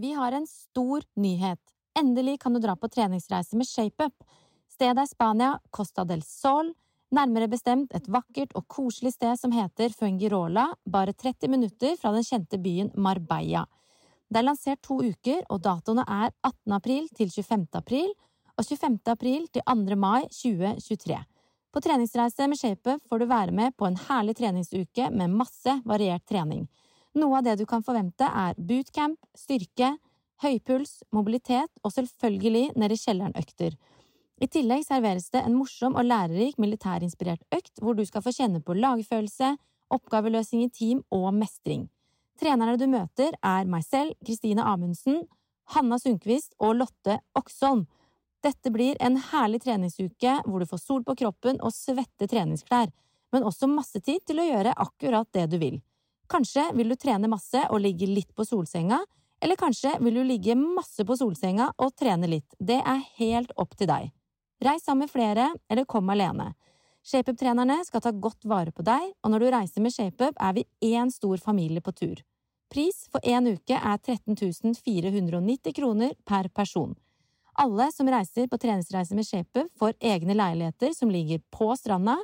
Vi har en stor nyhet. Endelig kan du dra på treningsreise med ShapeUp. Stedet er Spania, Costa del Sol, nærmere bestemt et vakkert og koselig sted som heter Fungirola, bare 30 minutter fra den kjente byen Marbella. Det er lansert to uker, og datoene er 18. april til 25. april og 25. april til 2. mai 2023. På treningsreise med ShapeUp får du være med på en herlig treningsuke med masse variert trening. Noe av det du kan forvente, er bootcamp, styrke, høypuls, mobilitet og selvfølgelig nede i kjelleren-økter. I tillegg serveres det en morsom og lærerik militærinspirert økt hvor du skal få kjenne på lagfølelse, oppgaveløsning i team og mestring. Trenerne du møter, er meg selv, Kristine Amundsen, Hanna Sundquist og Lotte Oksholm. Dette blir en herlig treningsuke hvor du får sol på kroppen og svette treningsklær, men også masse tid til å gjøre akkurat det du vil. Kanskje vil du trene masse og ligge litt på solsenga, eller kanskje vil du ligge masse på solsenga og trene litt. Det er helt opp til deg. Reis sammen med flere, eller kom alene. ShapeUp-trenerne skal ta godt vare på deg, og når du reiser med ShapeUp, er vi én stor familie på tur. Pris for én uke er 13 490 kroner per person. Alle som reiser på treningsreise med ShapeUp, får egne leiligheter som ligger på stranda.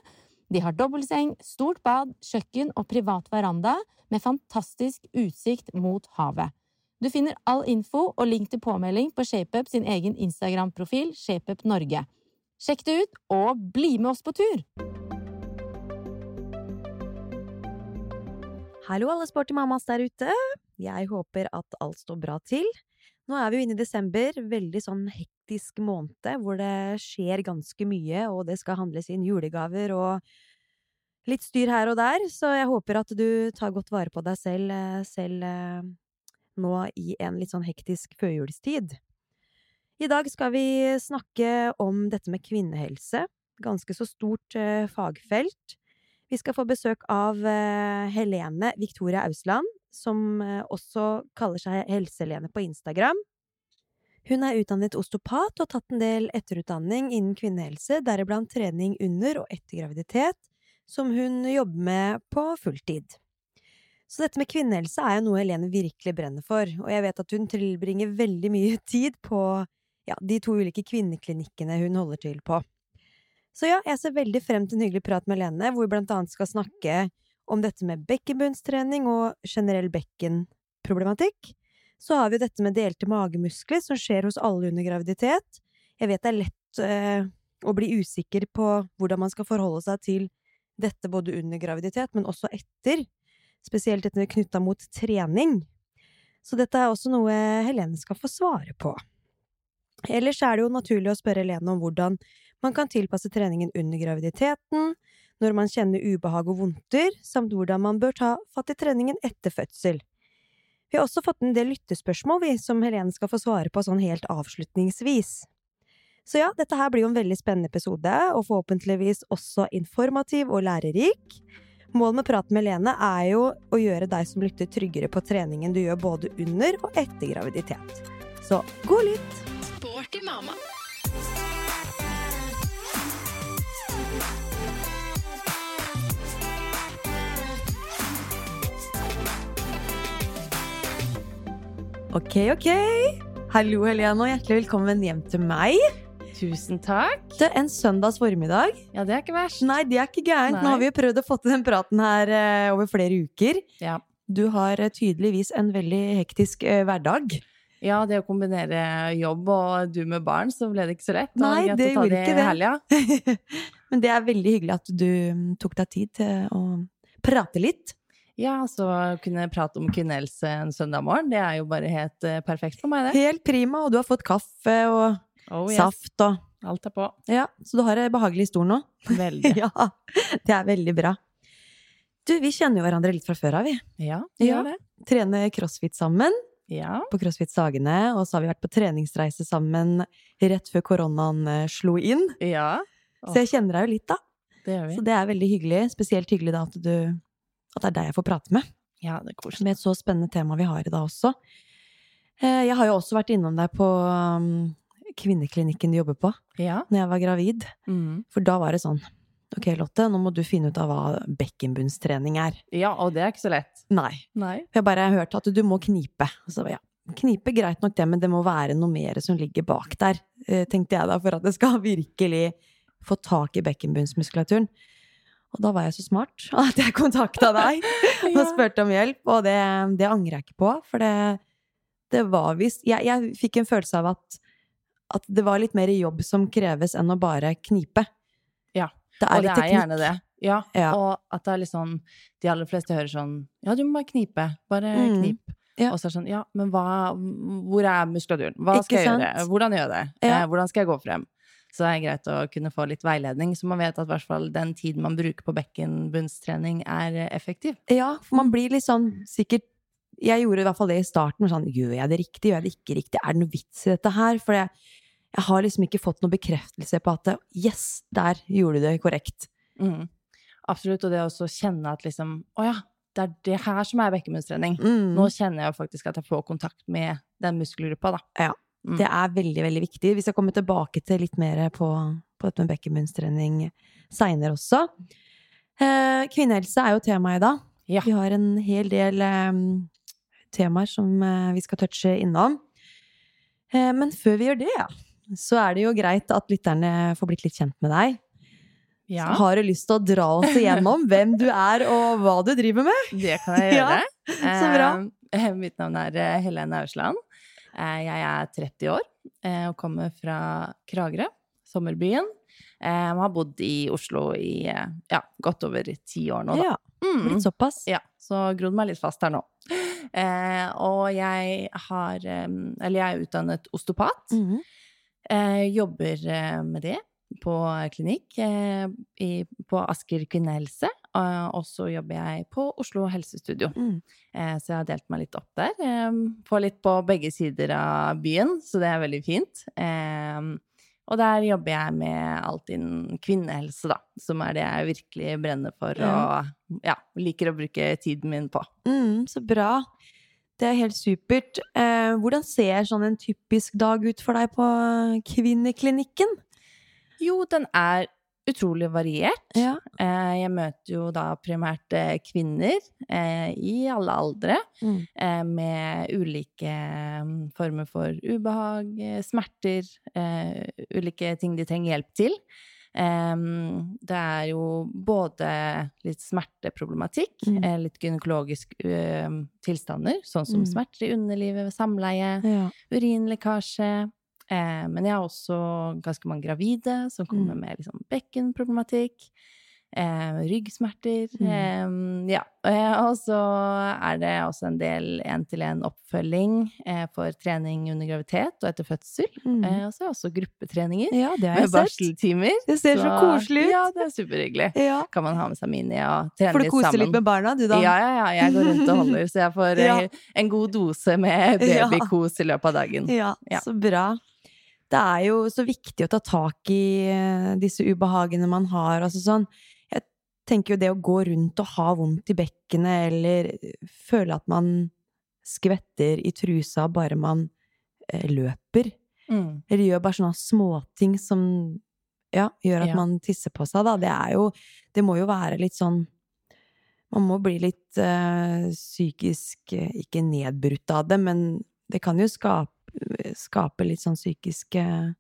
De har dobbeltseng, stort bad, kjøkken og privat veranda med fantastisk utsikt mot havet. Du finner all info og link til påmelding på ShapeUp sin egen Instagram-profil ShapeUp Norge. Sjekk det ut, og bli med oss på tur! Hallo alle sporty mammas der ute. Jeg håper at alt står bra til. Nå er vi jo inne i desember, veldig sånn hektisk måned hvor det skjer ganske mye, og det skal handles inn julegaver og litt styr her og der, så jeg håper at du tar godt vare på deg selv, eh, selv eh, nå i en litt sånn hektisk førjulstid. I dag skal vi snakke om dette med kvinnehelse, ganske så stort eh, fagfelt. Vi skal få besøk av eh, Helene Victoria Ausland, som eh, også kaller seg Helse-Helene på Instagram. Hun er utdannet osteopat og har tatt en del etterutdanning innen kvinnehelse, deriblant trening under og etter graviditet, som hun jobber med på fulltid. Så dette med kvinnehelse er jo noe Helene virkelig brenner for, og jeg vet at hun tilbringer veldig mye tid på ja, de to ulike kvinneklinikkene hun holder til på. Så ja, jeg ser veldig frem til en hyggelig prat med Lene, hvor vi blant annet skal snakke om dette med bekkenbunnstrening og generell bekkenproblematikk. Så har vi jo dette med delte magemuskler, som skjer hos alle under graviditet. Jeg vet det er lett øh, å bli usikker på hvordan man skal forholde seg til dette både under graviditet, men også etter. Spesielt dette knytta mot trening. Så dette er også noe Helene skal få svare på. Ellers er det jo naturlig å spørre Helene om hvordan man kan tilpasse treningen under graviditeten, når man kjenner ubehag og vondter, samt hvordan man bør ta fatt i treningen etter fødsel. Vi har også fått en del lyttespørsmål, vi, som Helene skal få svare på sånn helt avslutningsvis. Så ja, dette her blir jo en veldig spennende episode, og forhåpentligvis også informativ og lærerik. Målet med praten med Helene er jo å gjøre deg som lytter tryggere på treningen du gjør både under og etter graviditet. Så god lytt! Sporty mamma. Ok, ok. Hallo, Helene, og hjertelig velkommen hjem til meg. Tusen takk. Det er en søndags formiddag. Ja, det er ikke verst. Nei, det er ikke gærent. Nå har vi jo prøvd å få til den praten her uh, over flere uker. Ja. Du har uh, tydeligvis en veldig hektisk uh, hverdag. Ja, det å kombinere jobb og du med barn, så ble det ikke så lett. Nei, det gjorde ikke det. Men det er veldig hyggelig at du um, tok deg tid til å prate litt. Ja, så kunne prate om kvinnehelse en søndag morgen, det er jo bare helt uh, perfekt for meg, det. Helt prima, og du har fått kaffe og oh, yes. saft og Alt er på. Ja, så du har en behagelig stol nå? Veldig. ja, det er veldig bra. Du, vi kjenner jo hverandre litt fra før av, vi. Ja, vi Ja. gjør det. Trener crossfit sammen Ja. på CrossFit Sagene, og så har vi vært på treningsreise sammen rett før koronaen eh, slo inn. ja. Så jeg kjenner deg jo litt, da. Det gjør vi. Så det er veldig hyggelig. Spesielt hyggelig da at du At det er deg jeg får prate med. Ja, det er koselig. Med et så spennende tema vi har i dag også. Eh, Jeg har jo også vært innom deg på um, kvinneklinikken du jobber på, Ja. når jeg var gravid. Mm. For da var det sånn Ok, Lotte, nå må du finne ut av hva bekkenbunnstrening er. ja, og det er ikke så lett. Nei. Nei. Jeg bare har hørt at du må knipe. Så, ja, knipe, greit nok det, men det må være noe mer som ligger bak der, eh, tenkte jeg da, for at det skal virkelig få tak i bekkenbunnsmuskulaturen. Og da var jeg så smart at jeg kontakta deg og spurte om hjelp, og det, det angrer jeg ikke på, for det, det var visst jeg, jeg fikk en følelse av at, at det var litt mer jobb som kreves enn å bare knipe. Ja, Det Og det er teknikk. gjerne det. Ja. Ja. Og at det er litt sånn De aller fleste hører sånn Ja, du må bare knipe. Bare Mm. knip. Ja. Og så er det sånn Ja, men hva Hvor er muskulaturen? Hva skal jeg gjøre? Hvordan gjør jeg det? Ja. Eh, hvordan skal jeg gå frem? Så det er greit å kunne få litt veiledning, så man vet at hvert fall den tiden man bruker på bekkenbunnstrening, er effektiv. Ja, for man blir litt sånn sikkert Jeg gjorde i hvert fall det i starten. Sånn, gjør jeg det riktig? Gjør jeg det ikke riktig? Er det noe vits i dette her? For jeg, jeg har liksom ikke fått noen bekreftelse på at yes, der gjorde du det korrekt. Mm. Absolutt. Og det å kjenne at liksom Å ja, det er det her som er bekkenbunnstrening. Mm. Nå kjenner jeg faktisk at jeg får kontakt med den muskelgruppa, da. Ja. Mm. Det er veldig, veldig viktig. Vi skal komme tilbake til litt mer på, på dette med bekkenbunnstrening seinere også. Eh, kvinnehelse er jo temaet i dag. Ja. Vi har en hel del eh, temaer som eh, vi skal touche innom. Eh, men før vi gjør det, så er det jo greit at lytterne får blitt litt kjent med deg. Ja, Har du lyst til å dra oss igjennom hvem du er og hva du driver med? det kan jeg Ja, gjøre. så bra. Eh, mitt navn er eh, Helene Ausland. Eh, jeg er 30 år eh, og kommer fra Kragerø, sommerbyen. Jeg har bodd i Oslo i eh, ja, godt over ti år nå, da. Ja, litt blitt såpass. Ja, så grodd meg litt fast her nå. Eh, og jeg har eh, Eller jeg er utdannet osteopat. Mm -hmm. jobber eh, med det på klinikk eh, i, på Asker kvinnehelse. eh, og så jobber jeg på Oslo helsestudio. Mm. Eh, så jeg har delt meg litt opp der. Eh, får litt på begge sider av byen, så det er veldig fint. Og der jobber jeg med alt innen kvinnehelse, da, som er det jeg virkelig brenner for og ja, liker å bruke tiden min på. Mm, så bra. Det er helt supert. Eh, hvordan ser sånn en typisk dag ut for deg på kvinneklinikken? Jo, den er utrolig variert. Ja. Eh, jeg møter jo da primært eh, kvinner eh, i alle aldre, Mm. eh, med ulike mm, former for ubehag, eh, smerter, eh, ulike ting de trenger hjelp til. Det er jo både litt smerteproblematikk, Mm. litt gynekologisk eh, tilstander, sånn som Mm. smerter i underlivet samleie, Ja. urinlekkasje. Eh, men jeg har også ganske mange gravide som kommer Mm. med liksom bekkenproblematikk. Eh, ryggsmerter. Mm. Eh, ja. Og så er det også en del én-til-én-oppfølging eh, for trening under graviditet og etter fødsel. Mm. Eh, og så er det også gruppetreninger ja, det har med jeg barseltimer. Det ser så koselig ut. Ja, det er superhyggelig. Ja. Kan man ha med seg Mini og trene Får du litt kose sammen. litt med barna, du da? Ja, ja, ja. Jeg går rundt og holder, så jeg får Ja. en god dose med babykos i løpet av dagen. Ja. så bra. Det er jo så viktig å ta tak i eh, disse ubehagene man har. Altså sånn, jeg tenker jo det å gå rundt og ha vondt i bekkenet, eller føle at man skvetter i trusa bare man eh, løper, Mm. eller gjør bare sånne småting som ja, gjør at Ja. man tisser på seg, da. Det er jo Det må jo være litt sånn Man må bli litt eh, psykisk eh, Ikke nedbrutt av det, men det kan jo skape, skape litt sånn psykisk eh,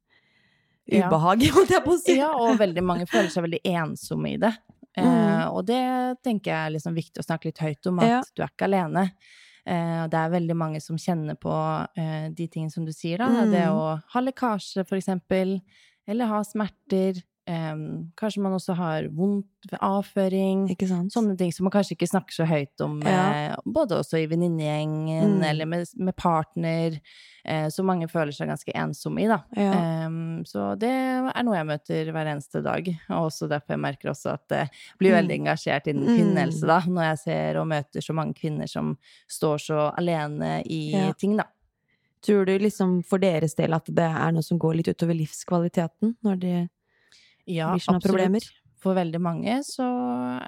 ubehag, holdt jeg på å si. Ja, og veldig mange føler seg veldig ensomme i det. Eh, Mm. og det tenker jeg er liksom viktig å snakke litt høyt om, at Ja. du er ikke alene. Eh, og det er veldig mange som kjenner på eh, de tingene som du sier, da. Mm. Det å ha lekkasje, for eksempel, eller ha smerter, em, kanskje man også har vondt ved avføring. Sånne ting som man kanskje ikke snakker så høyt om, Ja. eh, både også i venninnegjengen Mm. eller med, med partner, eh, som mange føler seg ganske ensomme i, da. Ja. Em, så det er noe jeg møter hver eneste dag, og også derfor jeg merker også at jeg blir Mm. veldig engasjert innen Mm. kvinnehelse, da, når jeg ser og møter så mange kvinner som står så alene i Ja. ting, da. Tror du liksom for deres del at det er noe som går litt utover livskvaliteten når det Ja, absolutt. For veldig mange så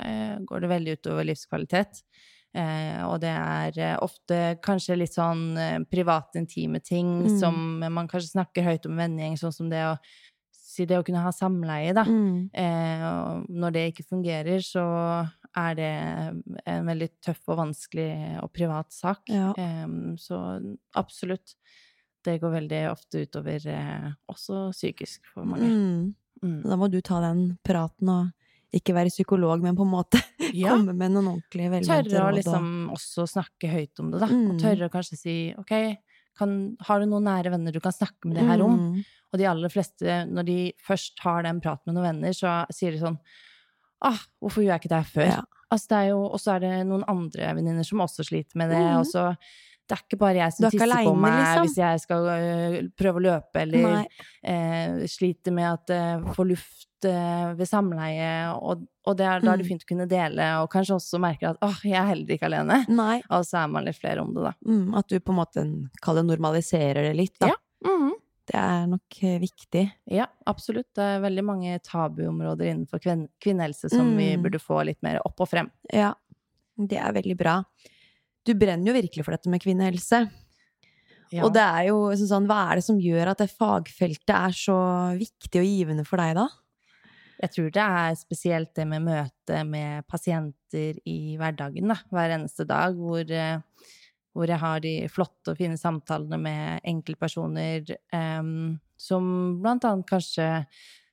eh, går det veldig utover livskvalitet. Eh, og det er eh, ofte kanskje litt sånn eh, private, intime ting Mm. som man kanskje snakker høyt om i vennegjeng, sånn som det å si det å kunne ha samleie, da. Mm. Eh, og når det ikke fungerer, så er det en veldig tøff og vanskelig og privat sak. Ja. Så absolutt. Det går veldig ofte utover eh, også psykisk for mange. Mm. Mm. Da må du ta den praten og ikke være psykolog, men på en måte Ja. komme med noen ordentlige velmente Tørre å liksom også snakke høyt om det, da. Mm. Og tørre å kanskje si ok, kan, har du noen nære venner du kan snakke med det her om? Mm. Og de aller fleste, når de først har den praten med noen venner, så sier de sånn ah, hvorfor gjorde jeg ikke det her før? Ja. Altså, det er jo, og så er det noen andre venninner som også sliter med det, Mm. og så det er ikke bare jeg som tisser alene, på meg liksom. hvis jeg skal uh, prøve å løpe, eller Nei. eh, sliter med at jeg får luft ved samleie, og, og det er, da er det Mm. fint å kunne dele, og kanskje også merke at åh, jeg er heller ikke alene. Nei. Og så er man litt flere om det, da. Mm, at du på en måte kaller normaliserer det litt, da. Ja. Mhm. Det er nok viktig. Ja, absolutt. Det er veldig mange tabuområder innenfor kvinn kvinnehelse som vi Mm. burde få litt mer opp og frem. Ja. Det er veldig bra. Du brenner jo virkelig for dette med kvinnehelse. Ja. Og det er jo sånn, hva er det som gjør at det fagfeltet er så viktig og givende for deg, da? Jeg tror det er spesielt det med møte med pasienter i hverdagen, da, hver eneste dag, hvor, eh, hvor jeg har de flotte og fine samtalene med enkeltpersoner um, som blant annet kanskje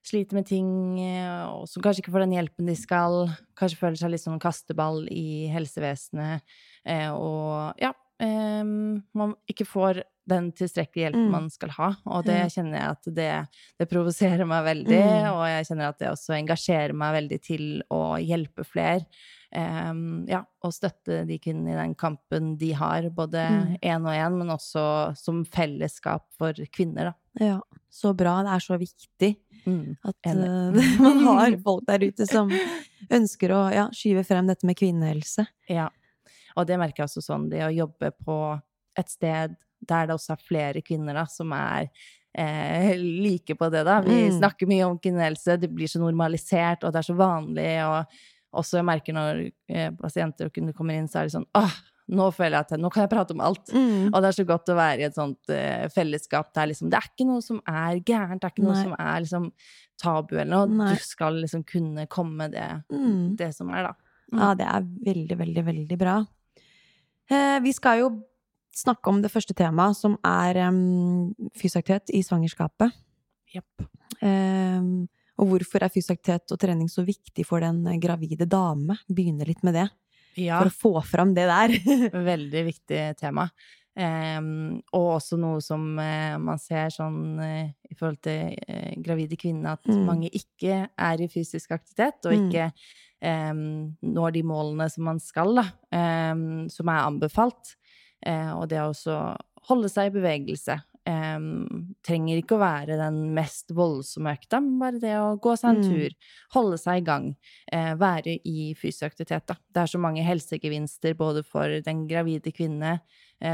sliter med ting, eh, og som kanskje ikke får den hjelpen de skal, kanskje føler seg litt som en kasteball i helsevesenet, og ja, em, man ikke får den tilstrekkelige hjelpen Mm. man skal ha, og det kjenner jeg at det, det provoserer meg veldig, Mm. og jeg kjenner at det også engasjerer meg veldig til å hjelpe flere. Um, ja, og støtte de kvinnene i den kampen de har, både Mm. og én, men også som fellesskap for kvinner, da. Ja, så bra. Det er så viktig Mm. at eh, man har folk der ute som ønsker å ja, skyve frem dette med kvinnehelse. Ja. Og det merker jeg også sånn, det å jobbe på et sted der det også er flere kvinner da, som er eh, like på det, da. Vi Mm. snakker mye om kvinnehelse, det blir så normalisert, og det er så vanlig, og også jeg merker når eh, pasienter og kunder kommer inn, så er det sånn åh, nå føler jeg at nå kan jeg prate om alt. Mm. Og det er så godt å være i et sånt uh, fellesskap der liksom Det er ikke noe som er gærent, det er ikke noe som er liksom tabu eller noe. Nei. Du skal liksom kunne komme med det, Mm. det som er, da. Mm. Ja, det er veldig, veldig, veldig bra. Eh, vi skal jo snakke om det første temaet, som er um, fysisk i svangerskapet. Yep. Og hvorfor er fysiaktivitet og trening så viktig for den eh, gravide dame? Begynne litt med det, Ja. for å få fram det der. Veldig viktig tema. Um, og også noe som uh, man ser sånn uh, i forhold til uh, gravide kvinner, at Mm. mange ikke er i fysisk aktivitet, og Mm. Em, når de målene som man skal, da, um, som er anbefalt. Uh, og det å også holde seg i bevegelse. Um, trenger ikke å være den mest voldsomme økta, men bare det å gå seg en Mm. tur, holde seg i gang, uh, være i fysisk aktivitet. Da. Det er så mange helsegevinster både for den gravide kvinne,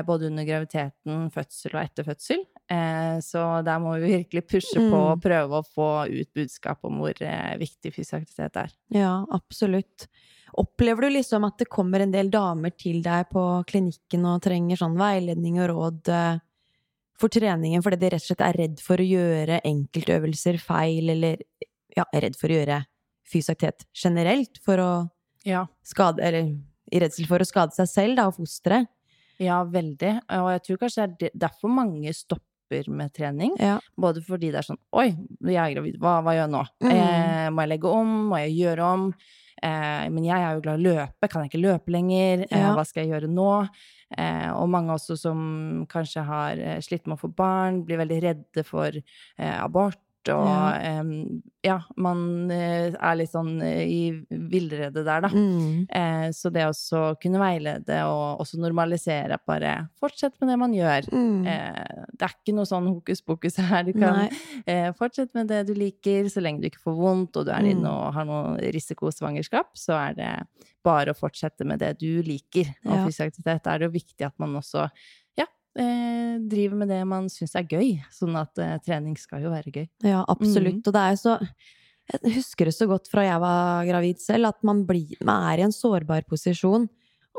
både under graviditeten, fødsel og etter fødsel. Eh, så der må vi virkelig pushe på Mm. og prøve å få ut budskap om hvor eh, viktig fysisk aktivitet er. Ja, absolutt. Opplever du liksom at det kommer en del damer til deg på klinikken og trenger sånn veiledning og råd eh, for treningen fordi de rett og slett er redd for å gjøre enkeltøvelser feil, eller ja, er redd for å gjøre fysisk aktivitet generelt for å Ja. skade Eller i redsel for å skade seg selv da, og fosteret? Ja, veldig. Og jeg tror kanskje det er derfor mange stopper med trening. Ja. Både fordi det er sånn Oi, jeg er gravid, hva, hva gjør jeg nå? Mm. Eh, må jeg legge om? Må jeg gjøre om? Eh, men jeg er jo glad i å løpe, kan jeg ikke løpe lenger? Eh, Ja. hva skal jeg gjøre nå? Eh, og mange også som kanskje har eh, slitt med å få barn, blir veldig redde for eh, abort og Ja. Um, ja, man eh, er litt sånn eh, i villrede der, da. Mm. Uh, så det å kunne veilede og også normalisere bare fortsett med det man gjør. Mm. Uh, det er ikke noe sånn hokus pokus her. Du kan eh, fortsette med det du liker, så lenge du ikke får vondt og du er mm. inne og har noe risikosvangerskap, så er det bare å fortsette med det du liker. Og Ja. fysisk aktivitet er det jo viktig at man også ja, eh, driver med det man syns er gøy. Sånn at eh, trening skal jo være gøy. Ja, absolutt. Mm. Og det er jo så Jeg husker det så godt fra jeg var gravid selv, at man, blir, man er i en sårbar posisjon.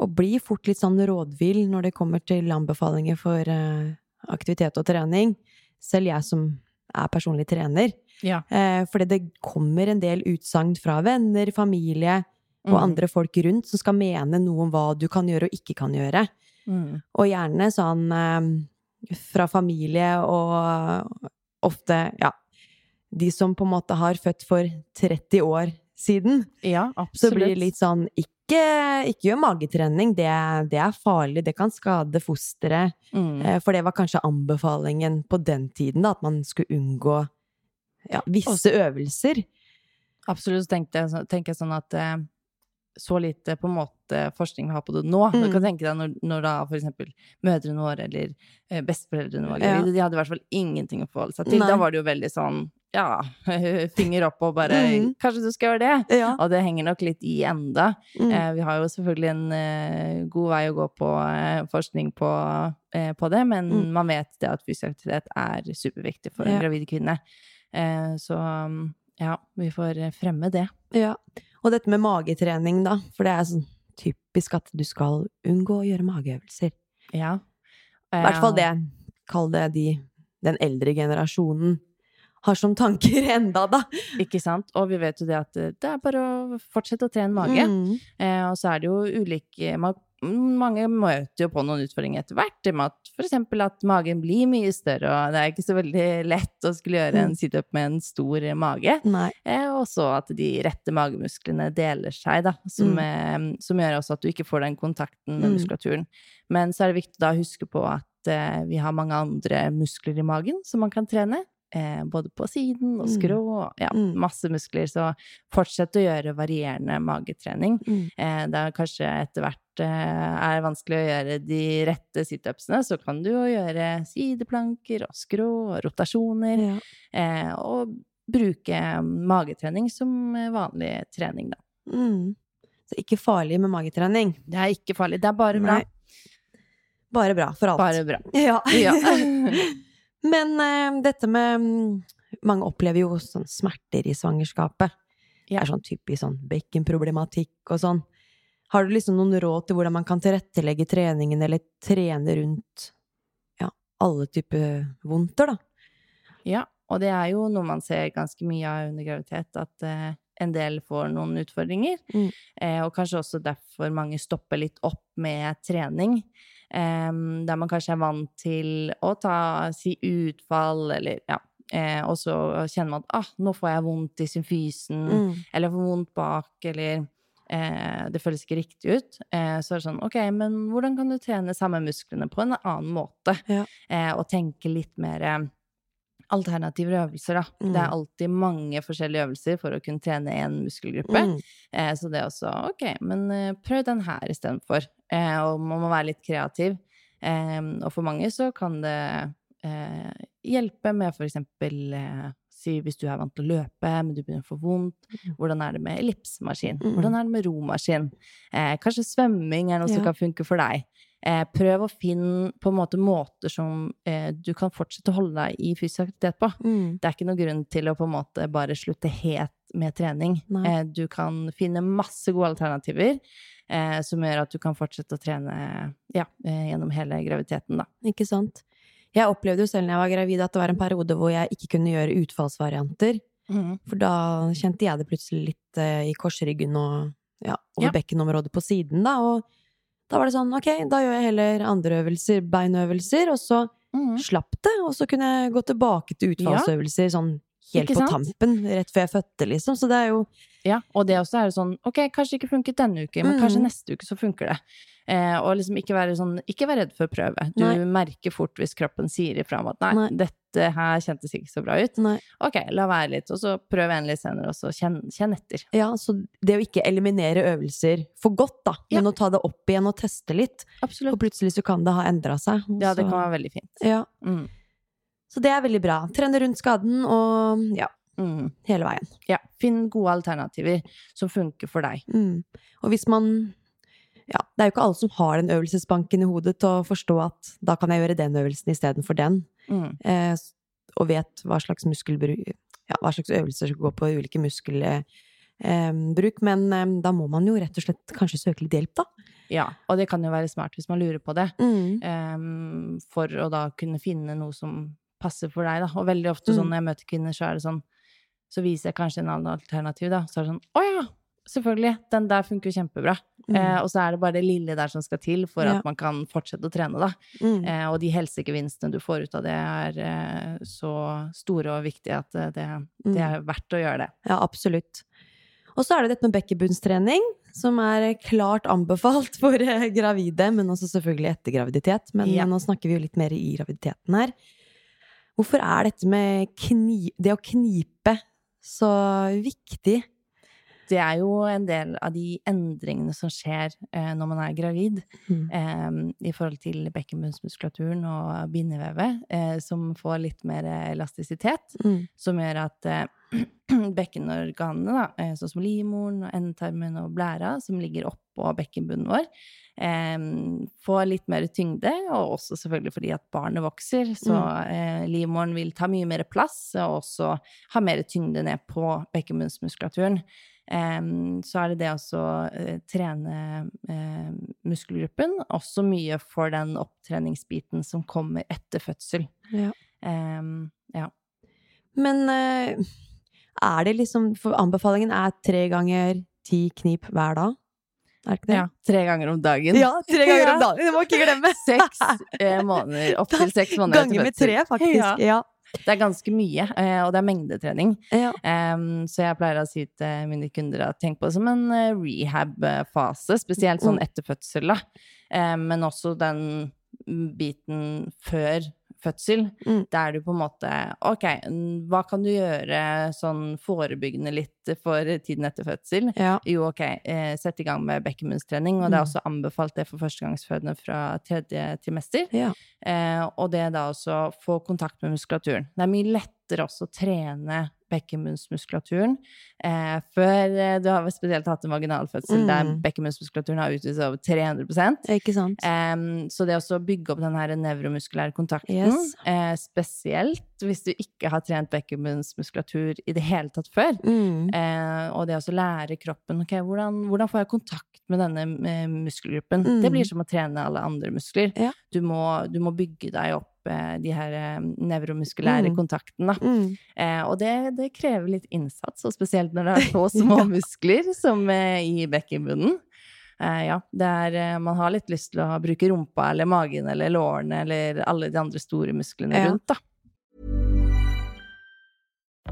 Og blir fort litt sånn rådvill når det kommer til anbefalinger for eh, aktivitet og trening. Selv jeg som er personlig trener. Ja. Eh, fordi det kommer en del utsagn fra venner, familie og Mm. andre folk rundt som skal mene noe om hva du kan gjøre og ikke kan gjøre. Mm. Og gjerne sånn eh, fra familie og ofte, ja De som på en måte har født for 30 år siden. Ja, absolutt. Så blir det litt sånn Ikke, ikke gjør magetrening, det, det er farlig, det kan skade fosteret. mm. Eh, For det var kanskje anbefalingen på den tiden, da, at man skulle unngå ja, visse Også- øvelser. Absolutt. Så jeg, tenker jeg sånn at eh, så lite på en måte forskning vi har på det nå. Du Mm. kan tenke deg når, når da eksempel mødrene våre eller eh, besteforeldrene våre Ja. de hadde i hvert fall ingenting å forholde seg til. Nei. Da var det jo veldig sånn ja, finger opp og bare Mm. Kanskje du skal gjøre det? Ja. Og det henger nok litt i enda. Mm. Eh, vi har jo selvfølgelig en eh, god vei å gå på eh, forskning på, eh, på det, men Mm. man vet det at fysisk aktivitet er superviktig for en Ja. gravid kvinne. Eh, så mm, ja, vi får fremme det. Ja. Og dette med magetrening, da. For det er sånn typisk at du skal unngå å gjøre mageøvelser. Ja. I hvert fall det. Kall det de, den eldre generasjonen har som tanker enda, da. Ikke sant? Og vi vet jo det at eh, det er bare å fortsette å trene mage. Mm. Eh, og så er det jo ulike ma- Mange møter jo på noen utfordringer etter hvert, med at eksempel at magen blir mye større, og det er ikke så veldig lett å skulle gjøre en Mm. situp med en stor mage. Eh, og så at de rette magemusklene deler seg, da, som, Mm. eh, som gjør også at du ikke får den kontakten med Mm. muskulaturen. Men så er det viktig da å huske på at eh, vi har mange andre muskler i magen som man kan trene. Eh, både på siden og Mm. skrå, og ja, Mm. masse muskler. Så fortsett å gjøre varierende magetrening. Mm. Eh, det er kanskje etter hvert eh, er vanskelig å gjøre de rette situpsene, så kan du jo gjøre sideplanker og skrå og rotasjoner. Ja. Eh, og bruke magetrening som vanlig trening, da. Mm. Så ikke farlig med magetrening. Det er ikke farlig. Det er bare bra. Nei. Bare bra for alt. Bare bra. Ja. Ja. Men eh, dette med mm, Mange opplever jo sånn smerter i svangerskapet. Det er sånn typisk sånn bekkenproblematikk og sånn. Har du liksom noen råd til hvordan man kan tilrettelegge treningen, eller trene rundt ja, alle typer vondter, da? Ja, og det er jo noe man ser ganske mye av under graviditet, at eh, en del får noen utfordringer. Mm. Eh, og kanskje også derfor mange stopper litt opp med trening. Der man kanskje er vant til å ta, si utfall, eller ja. Eh, og så kjenner man at ah, nå får jeg vondt i symfysen, Mm. eller jeg får vondt bak, eller eh, det føles ikke riktig ut. Eh, så er det sånn, ok, men hvordan kan du trene samme musklene på en annen måte? Ja. Eh, og tenke litt mer alternative øvelser, da. Mm. Det er alltid mange forskjellige øvelser for å kunne trene én muskelgruppe. Mm. Eh, så det er også ok, men eh, prøv den her istedenfor. Eh, og man må være litt kreativ. Eh, og for mange så kan det eh, hjelpe med for eksempel eh, Si hvis du er vant til å løpe, men du begynner å få vondt. Hvordan er det med ellipsemaskin? Mm. Hvordan er det med romaskin? Eh, kanskje svømming er noe som kan funke for deg. Eh, prøv å finne på en måte måter som eh, du kan fortsette å holde deg i fysisk aktivitet på. Mm. Det er ikke noen grunn til å på en måte bare slutte helt med trening. Eh, du kan finne masse gode alternativer eh, som gjør at du kan fortsette å trene ja, eh, gjennom hele graviditeten, da. Ikke sant? Jeg opplevde jo selv når jeg var gravid at det var en periode hvor jeg ikke kunne gjøre utfallsvarianter. For da kjente jeg det plutselig litt eh, i korsryggen og ja, over Ja. bekkenområdet på siden, da. Og da var det sånn, ok, da gjør jeg heller andre øvelser, beinøvelser, og så mm. slapp det. Og så kunne jeg gå tilbake til utfallsøvelser sånn helt på tampen, rett før jeg fødte, liksom. Så det er jo Ja, og det også er det sånn Ok, kanskje ikke funket denne uken, men kanskje Mm. neste uke så funker det. Eh, og liksom ikke være sånn Ikke vær redd for å prøve. Du Nei. merker fort hvis kroppen sier ifra om at nei, Nei. dette her kjentes ikke så bra ut. Nei. Ok, la være litt, og så prøv en litt senere, og så kjenn, kjenn etter. Ja, så det å ikke eliminere øvelser for godt, da, men Ja. å ta det opp igjen og teste litt, Absolutt. for plutselig så kan det ha endra seg. Også. Ja, det kan være veldig fint. Ja, Mm. så det er veldig bra. Trene rundt skaden og ja, Mm. hele veien. Ja, finn gode alternativer som funker for deg. Mm. Og hvis man Ja, det er jo ikke alle som har den øvelsesbanken i hodet til å forstå at da kan jeg gjøre den øvelsen istedenfor den, Mm. eh, og vet hva slags Ja, hva slags øvelser som går på ulike muskelbruk. Eh, men eh, da må man jo rett og slett kanskje søke litt hjelp, da. Ja, og det kan jo være smart hvis man lurer på det. Em, for å da kunne finne noe som passer for deg, da. Og veldig ofte sånn Mm. når jeg møter kvinner, så er det sånn Så viser jeg kanskje en annen alternativ, da. Så er det sånn Å ja! Selvfølgelig! Den der funker jo kjempebra. Mm. Eh, og så er det bare det lille der som skal til for Ja. at man kan fortsette å trene, da. Mm. Eh, og de helsegevinstene du får ut av det, er eh, så store og viktige at eh, det, det Mm. er verdt å gjøre det. Ja, absolutt. Og så er det dette med bekkenbunnstrening, som er klart anbefalt for eh, gravide, men også selvfølgelig etter graviditet. Men Ja. nå snakker vi jo litt mer i graviditeten her. Hvorfor er dette med kni det å knipe så viktig? Det er jo en del av de endringene som skjer eh, når man er gravid. Mm. eh, i forhold til bekkenbunnsmuskulaturen og bindevevet, eh, som får litt mer elastisitet, Mm. som gjør at eh, bekkenorganene, da, eh, sånn som livmoren, og endetarmen og blæra, som ligger oppå bekkenbunnen vår, eh, får litt mer tyngde, og også selvfølgelig fordi at barnet vokser, så eh, livmoren vil ta mye mer plass, og også ha mer tyngde ned på bekkenbunnsmuskulaturen. Så er det det også eh, trene eh, muskelgruppen, også mye for den opptreningsbiten som kommer etter fødsel. Ja. Ja. Men eh, er det liksom For anbefalingen er tre ganger ti knip hver dag? Er det ikke det? ja. Tre ganger om dagen. Ja, tre ganger Ja. om dagen! Det må ikke glemme! Seks eh, måneder, opptil seks måneder Ganger med tre, faktisk. faktisk. Ja. Det er ganske mye, eh, og det er mengdetrening. Ja. Um, så jeg pleier å si til mine kunder at tenk på det som en eh, rehab-fase, spesielt sånn Mm. etter fødsel, da. Um, men også den biten før fødsel, Mm. der du på en måte Ok, hva kan du gjøre sånn forebyggende litt for tiden etter fødsel? Ja. Jo, ok, eh, sett i gang med bekkenbunnstrening, og det er Mm. også anbefalt det for førstegangsfødende fra tredje trimester. Ja. Eh, og det er da også få kontakt med muskulaturen. Det er mye lettere også å trene bekkenmunnsmuskulaturen. eh, før eh, du har spesielt hatt en vaginalfødsel der Mm. bekkenbunnsmuskulaturen har utvidet over 300 Ikke sant? Eh, så det også å bygge opp den her nevromuskulære kontakten, Yes. eh, spesielt hvis du ikke har trent bekkenbunnsmuskulatur i det hele tatt før, Mm. Eh, og det å lære kroppen ok, hvordan, hvordan får jeg kontakt med denne eh, muskelgruppen. Mm. Det blir som å trene alle andre muskler. Ja. Du, må, du må bygge deg opp eh, de her eh, nevromuskulære Mm. kontaktene. Mm. Eh, og det, det krever litt innsats, og spesielt når det er så små Ja. muskler som eh, i bekkenbunnen. Eh, ja, er, eh, man har litt lyst til å bruke rumpa eller magen eller lårene eller alle de andre store musklene Ja. rundt, da.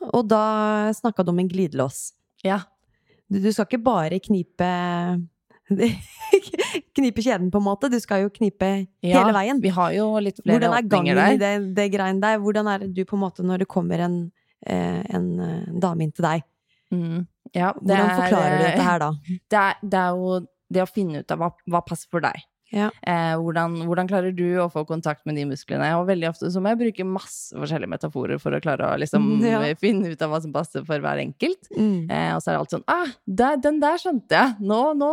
Og da snakka du om en glidelås. Ja. Du, du skal ikke bare knipe Knipe kjeden, på en måte. Du skal jo knipe Ja, hele veien. Vi har jo litt flere Hvordan er gangen der. i det, det greien der? Hvordan er det du på en måte, når det kommer en, eh, en eh, dame inn til deg, Mm. Ja, hvordan er, forklarer du eh, dette her da? Det er, det er jo det å finne ut av hva, hva passer for deg. Ja. Eh, hvordan, hvordan klarer du å få kontakt med de musklene? Og veldig ofte så må jeg bruke masse forskjellige metaforer for å klare å liksom Ja. finne ut av hva som passer for hver enkelt. Mm. Eh, og så er det alltid sånn ah, der, den der skjønte jeg! Nå, nå,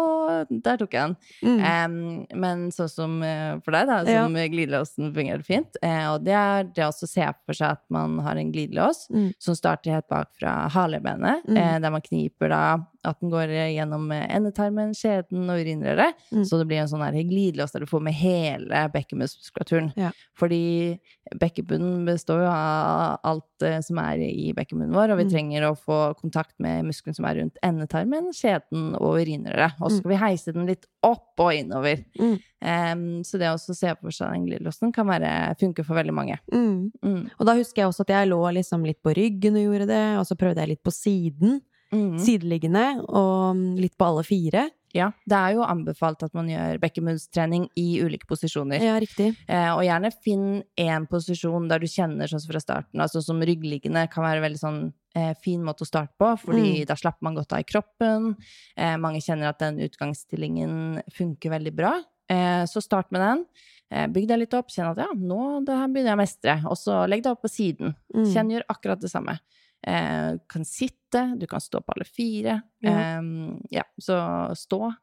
der tok jeg den. Mm. Eh, men sånn som for deg, da, Ja. som glidelåsen fungerer fint. Eh, og det er det å se for seg at man har en glidelås Mm. som starter helt bak fra halebenet, Mm. eh, der man kniper da at den går eh, gjennom eh, endetarmen, skjeden og urinrøret. Mm. Så det blir en sånn glidelås der du får med hele bekkenmuskulaturen. Ja. Fordi bekkenbunnen består jo av alt eh, som er i bekkenbunnen vår, og vi Mm. trenger å få kontakt med muskelen som er rundt endetarmen, skjeden og urinrøret. Og så Mm. skal vi heise den litt opp og innover. Mm. Um, så det å se for seg den glidelåsen kan være, funke for veldig mange. Mm. Mm. Og da husker jeg også at jeg lå liksom litt på ryggen og gjorde det, og så prøvde jeg litt på siden, Mm. sideliggende, og litt på alle fire. Ja, det er jo anbefalt at man gjør bekkenbunnstrening i ulike posisjoner. Ja, riktig. Eh, og gjerne finn én posisjon der du kjenner sånn fra starten. Altså som ryggliggende kan være veldig sånn eh, fin måte å starte på, fordi Mm. da slapper man godt av i kroppen. Eh, mange kjenner at den utgangsstillingen funker veldig bra. Eh, så start med den. Eh, bygg deg litt opp. Kjenn at ja, nå det her begynner jeg å mestre. Og så legg deg opp på siden. Mm. Kjenn gjør akkurat det samme. Eh, kan sitte, du kan stå på alle fire. Ja. Eh, ja, så stå.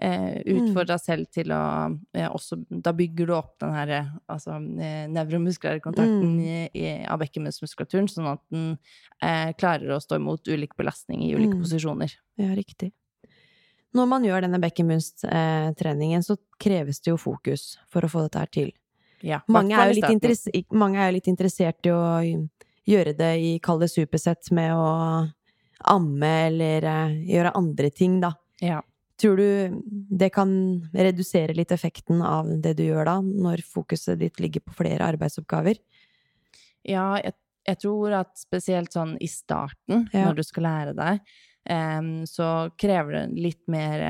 Eh, utfordre deg selv til å eh, også Da bygger du opp den her altså, eh, nevromuskulære kontakten Mm. i, i, av bekkenmuskulaturen, sånn at den eh, klarer å stå imot ulik belastning i ulike Mm. posisjoner. Ja, riktig. Når man gjør denne bekkenbunnstreningen, så kreves det jo fokus for å få dette her til. Ja, Mange er, jo litt mange er jo litt interessert i å gjøre det i, kalde supersett, med å amme eller eh, gjøre andre ting, da. Ja. Tror du det kan redusere litt effekten av det du gjør da, når fokuset ditt ligger på flere arbeidsoppgaver? Ja, jeg, jeg tror at spesielt sånn i starten, Ja. når du skal lære deg, så krever det litt mer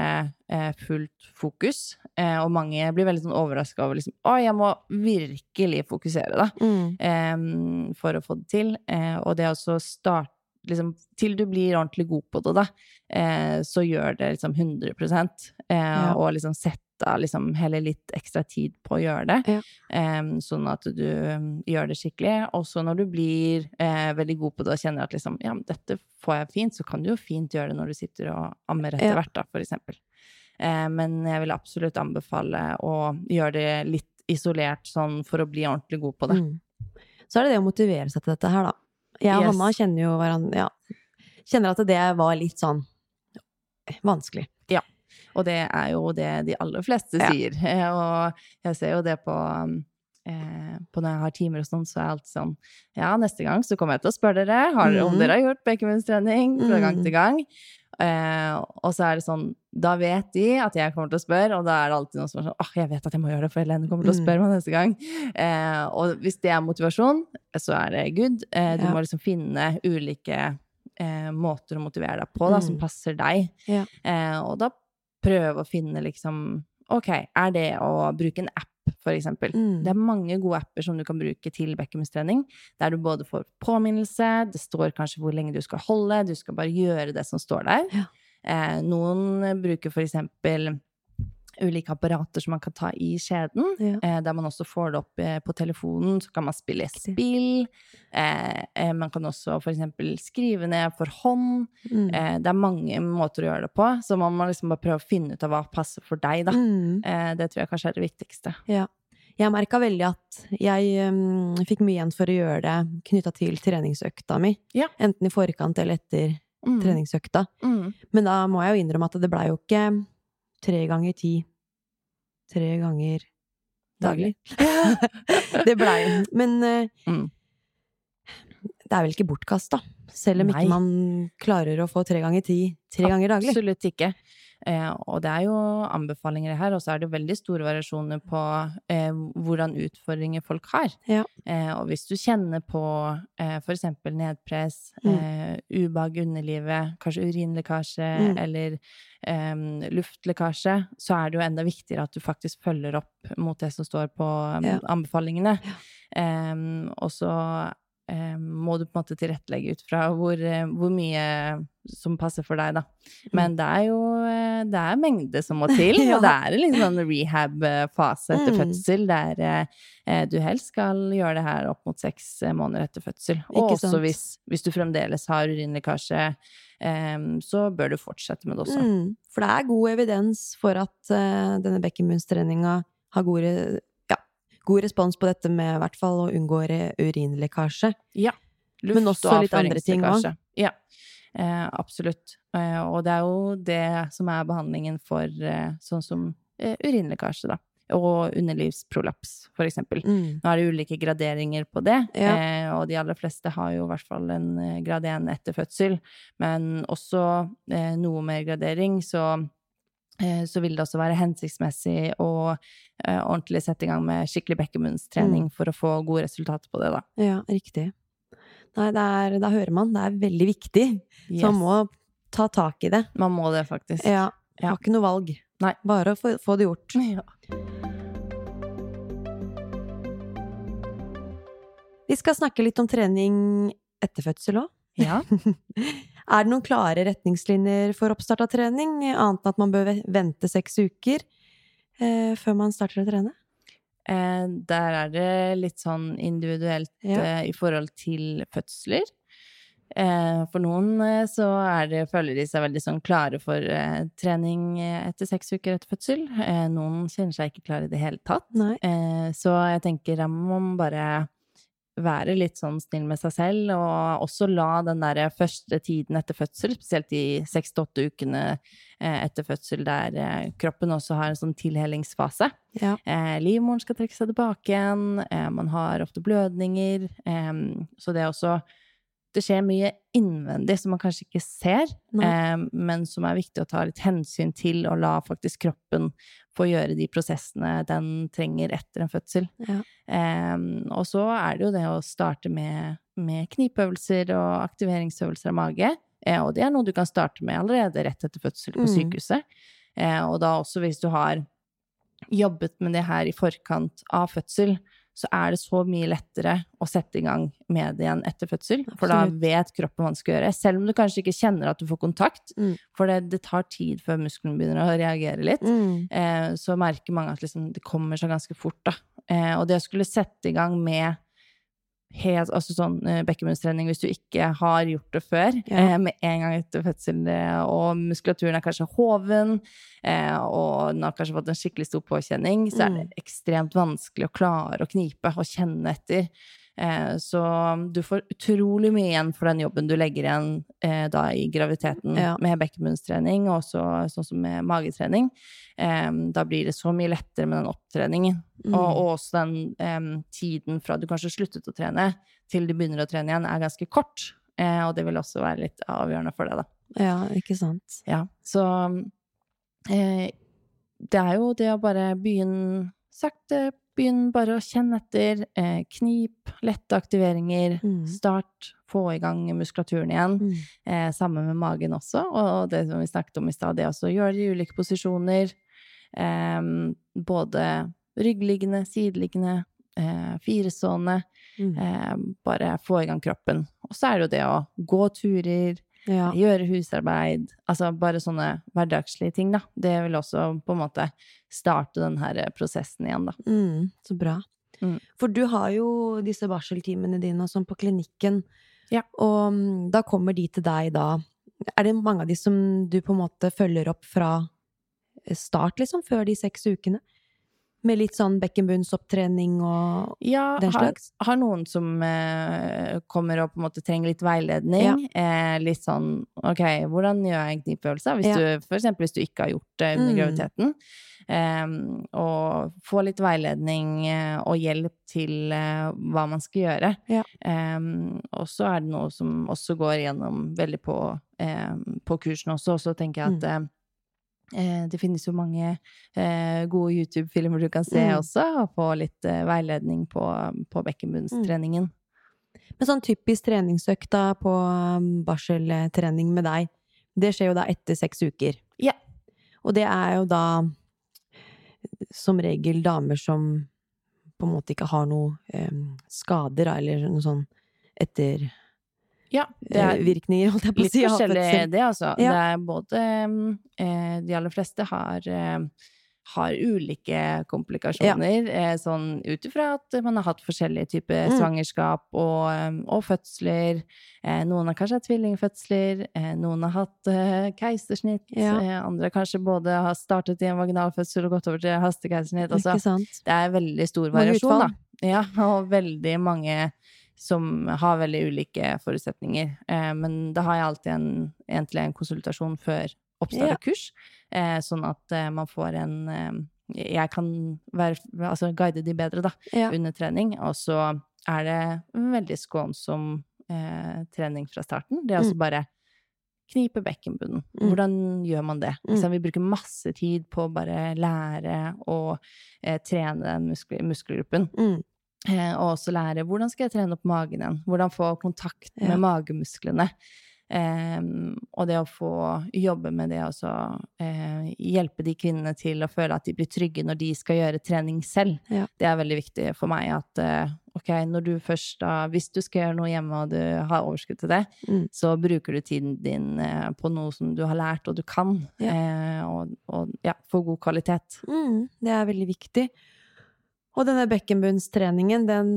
eh, fullt fokus. Eh, og mange blir veldig sånn overraska over liksom Å, jeg må virkelig fokusere, da. Mm. for å få det til. Eh, og det å starte liksom, Til du blir ordentlig god på det, da, eh, så gjør det liksom 100% eh, Ja. Og liksom sette liksom heller litt ekstra tid på å gjøre det. Ja. um, sånn at du gjør det skikkelig. Og så når du blir uh, veldig god på det og kjenner at liksom, ja, men dette får jeg fint, så kan du jo fint gjøre det når du sitter og ammer etter Ja. hvert, da, for eksempel. Eh, men jeg vil absolutt anbefale å gjøre det litt isolert, sånn for å bli ordentlig god på det. Mm. Så er det det å motivere seg til dette her, da. Jeg og Yes. Hanna kjenner jo hverandre Ja. Kjenner at det var litt sånn vanskelig. Og det er jo det de aller fleste sier. Ja. Og jeg ser jo det på eh, på når jeg har timer og sånn, så er jeg alltid sånn Ja, neste gang så kommer jeg til å spørre dere har, om Mhm. dere har gjort bekkenbunnstrening fra gang Mhm. til gang. Eh, og så er det sånn Da vet de at jeg kommer til å spørre, og da er det alltid noen som er sånn åh, jeg vet at jeg må gjøre det, for Helene kommer til å Mhm. spørre meg neste gang. Eh, og hvis det er motivasjon, så er det good. Eh, du Ja. må liksom finne ulike eh, måter å motivere deg på, da, som Mm. passer deg. Ja. Eh, og da prøve å finne liksom Ok, er det å bruke en app, for eksempel? Mm. Det er mange gode apper som du kan bruke til bekkenbunnstrening, der du både får påminnelse, det står kanskje hvor lenge du skal holde, du skal bare gjøre det som står der. Ja. Eh, noen bruker for eksempel ulike apparater som man kan ta i skjeden, Ja. eh, der man også får det opp eh, på telefonen, så kan man spille spill. Eh, eh, man kan også eksempel skrive ned for hånd. Mm. Eh, det er mange måter å gjøre det på, så man må liksom bare prøve å finne ut av hva passer for deg, da. Mm. Eh, det tror jeg kanskje er det viktigste. Ja. Jeg merka veldig at jeg um, fikk mye igjen for å gjøre det knytta til treningsøkta mi. Ja. Enten i forkant eller etter Mm. treningsøkta. Mm. Men da må jeg jo innrømme at det blei jo ikke tre ganger ti tre ganger daglig. det blei Men eh, Mm. det er vel ikke bortkast, da? selv om Nei. ikke man klarer å få tre ganger ti tre ganger daglig. Absolutt ikke. Eh, og det er jo anbefalinger her, og så er det veldig store variasjoner på eh, hvordan utfordringer folk har. Ja. Eh, og hvis du kjenner på eh, eksempel nedpress, Mm. eh, ubehag i underlivet, kanskje urinlekkasje Mm. eller eh, luftlekkasje, så er det jo enda viktigere at du faktisk følger opp mot det som står på Ja. anbefalingene. Ja. Eh, og så må du på en måte tilrettelegge ut fra hvor, eh, hvor mye som passer for deg, da. Men det er jo eh, det er mengde som må til, og det er en liksom sånn rehab-fase etter Mm. fødsel der eh, du helst skal gjøre det her opp mot seks eh, måneder etter fødsel. Og også hvis, hvis du fremdeles har urinlekkasje, eh, så bør du fortsette med det også. Mm, for det er god evidens for at eh, denne bekkenbunnstreninga har god, re- ja, god respons på dette med i hvert fall å unngå urinlekkasje. Ja. Men Luft- også og litt andre ting også. Ja, eh, absolutt. Eh, og det er jo det som er behandlingen for eh, sånn som eh, urinlekkasje, da. Og underlivsprolaps, for eksempel. Mm. Nå er det ulike graderinger på det, Ja. eh, og de aller fleste har jo i hvert fall en eh, grad 1 etter fødsel. Men også eh, noe mer gradering, så, så vil det også være hensiktsmessig å eh, ordentlig sette i gang med skikkelig bekkemunnstrening Mm. for å få gode resultater på det, da. Ja, riktig. Nei, det er, da hører man. Det er veldig viktig. Så man må ta tak i det. Man må det, faktisk. Ja. Ja. Har ikke noe valg. Nei. Bare å få, få det gjort. Ja. Vi skal snakke litt om trening etter fødsel òg. Ja. Er det noen klare retningslinjer for oppstart av trening, annet enn at man bør vente seks uker eh, før man starter å trene? Eh, der er det litt sånn individuelt Ja. eh, i forhold til fødsler. Eh, for noen eh, så er det, føler de seg veldig sånn klare for eh, trening etter seks uker etter fødsel. Eh, noen kjenner seg ikke klare i det hele tatt. Eh, så jeg tenker må man bare være litt sånn snill med seg selv, og også la den der første tiden etter fødsel, spesielt de seks til åtte ukene eh, etter fødsel, der eh, kroppen også har en sånn tilhelingsfase. Ja. Eh, livmoren skal trekke seg tilbake igjen, man har ofte blødninger, så det er også det skjer mye innvendig som man kanskje ikke ser, Nei. men som er viktig å ta litt hensyn til, og la faktisk kroppen få gjøre de prosessene den trenger etter en fødsel. Ja. Um, og så er det jo det å starte med, med knipeøvelser og aktiveringsøvelser av mage, eh, og det er noe du kan starte med allerede rett etter fødsel på Mm. sykehuset. Eh, og da også hvis du har jobbet med det her i forkant av fødsel, så er det så mye lettere å sette i gang med det igjen etter fødsel. For da vet kroppen hva den skal gjøre. Selv om du kanskje ikke kjenner at du får kontakt, Mm. for det, det tar tid før muskelen begynner å reagere litt, Mm. eh, så merker mange at liksom, det kommer seg ganske fort, da. Eh, og det å skulle sette i gang med helt, altså sånn eh, bekkenbunnstrening hvis du ikke har gjort det før, Ja. eh, med en gang etter fødsel, eh, og muskulaturen er kanskje hoven, eh, og den har kanskje fått en skikkelig stor påkjenning, så er det ekstremt vanskelig å klare å knipe og kjenne etter. Eh, så du får utrolig mye igjen for den jobben du legger igjen eh, da i graviditeten Ja. med bekkenbunnstrening, og også sånn som med magetrening. Da blir det så mye lettere med den opptreningen. Mm. Og, og også den tiden fra du kanskje sluttet å trene, til du begynner å trene igjen, er ganske kort. Eh, og det vil også være litt avgjørende for deg, da. Ja, ikke sant. Ja, så eh, det er jo det å bare begynne sakte, begynn bare å kjenne etter, eh, knip, lette aktiveringer, Mm. start, få i gang muskulaturen igjen. Mm. Eh, sammen med magen også, og det som vi snakket om i stad, det også å gjøre det i ulike posisjoner. Eh, både ryggliggende, sideliggende, eh, firestående. Mm. Eh, bare få i gang kroppen. Og så er det jo det å gå turer, Ja. gjøre husarbeid, altså bare sånne hverdagslige ting, da. Det vil også på en måte starte den her prosessen igjen, da. Mm, så bra. Mm. For du har jo disse barseltimene dine og sånn på klinikken, Ja. og mm, da kommer de til deg da. Er det mange av de som du på en måte følger opp fra start, liksom, før de seks ukene? Med litt sånn bekkenbunnsopptrening og Ja, Den slags? Ja, har noen som eh, kommer og på en måte trenger litt veiledning. Eh, litt sånn ok, hvordan gjør jeg en knipeøvelse? Hvis Ja. du, for eksempel hvis du ikke har gjort det under Mm. graviditeten. Eh, og få litt veiledning eh, og hjelp til eh, hva man skal gjøre. Ja. Eh, og så er det noe som også går igjennom veldig på, eh, på kursen også, og så tenker jeg at Mm. Eh, Eh, Det finnes jo mange eh, gode YouTube-filmer du kan se Mm. også, og få litt eh, veiledning på, på bekkenbunnstreningen. Men sånn typisk treningsøkt da på um, barseltrening med deg, det skjer jo da etter seks uker. Ja. Og det er jo da som regel damer som på en måte ikke har noe em, skader, eller noe sånn etter Ja, det er eh, virkninger, holdt jeg på å si. Litt forskjellig er det, altså. Ja. Det er både eh, De aller fleste har eh, har ulike komplikasjoner, eh, sånn ut ifra at man har hatt forskjellige typer Mm. svangerskap og, eh, og fødsler. Eh, noen har kanskje hatt tvillingfødsler, eh, noen har hatt keisersnitt, Ja. andre kanskje både har startet i en vaginalfødsel og gått over til hastekeisersnitt. Altså, det er veldig stor variasjon, da. Ja, og veldig mange som har veldig ulike forutsetninger. Eh, men da har jeg alltid en en-til-en-konsultasjon før oppstart Ja. kurs, eh, sånn at eh, man får en eh, Jeg kan være, altså guide de bedre, da, Ja. under trening. Og så er det veldig skånsom eh, trening fra starten. Det er altså bare knipe bekkenbunnen. Mm. Hvordan gjør man det? Mm. Vi bruker masse tid på å bare lære å eh, trene den muskel muskelgruppen. Eh, og også lære hvordan skal jeg trene opp magen igjen? Hvordan få kontakt Ja. med magemusklene? Eh, og det å få jobbe med det også, eh, hjelpe de kvinnene til å føle at de blir trygge når de skal gjøre trening selv. Ja. Det er veldig viktig for meg at eh, ok, når du først da, hvis du skal gjøre noe hjemme og du har overskudd til det, Mm. så bruker du tiden din eh, på noe som du har lært og du kan, Ja. eh, og, og ja, få god kvalitet. Mm, det er veldig viktig. Og denne bekkenbunnstreningen, den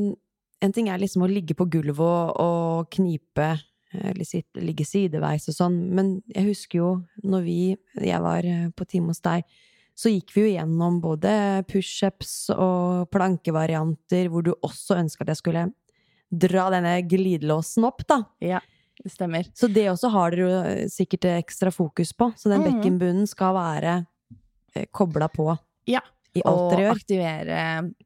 En ting er liksom å ligge på gulvet og, og knipe, eller sitte, ligge sideveis og sånn, men jeg husker jo når vi, jeg var eh, på time hos deg, så gikk vi jo gjennom både pushups og plankevarianter, hvor du også ønska at jeg skulle dra denne glidelåsen opp, da. Ja, det stemmer. Så det også har dere jo eh, sikkert ekstra fokus på. Så den Mhm. bekkenbunnen skal være eh, kobla på Ja, og aktivere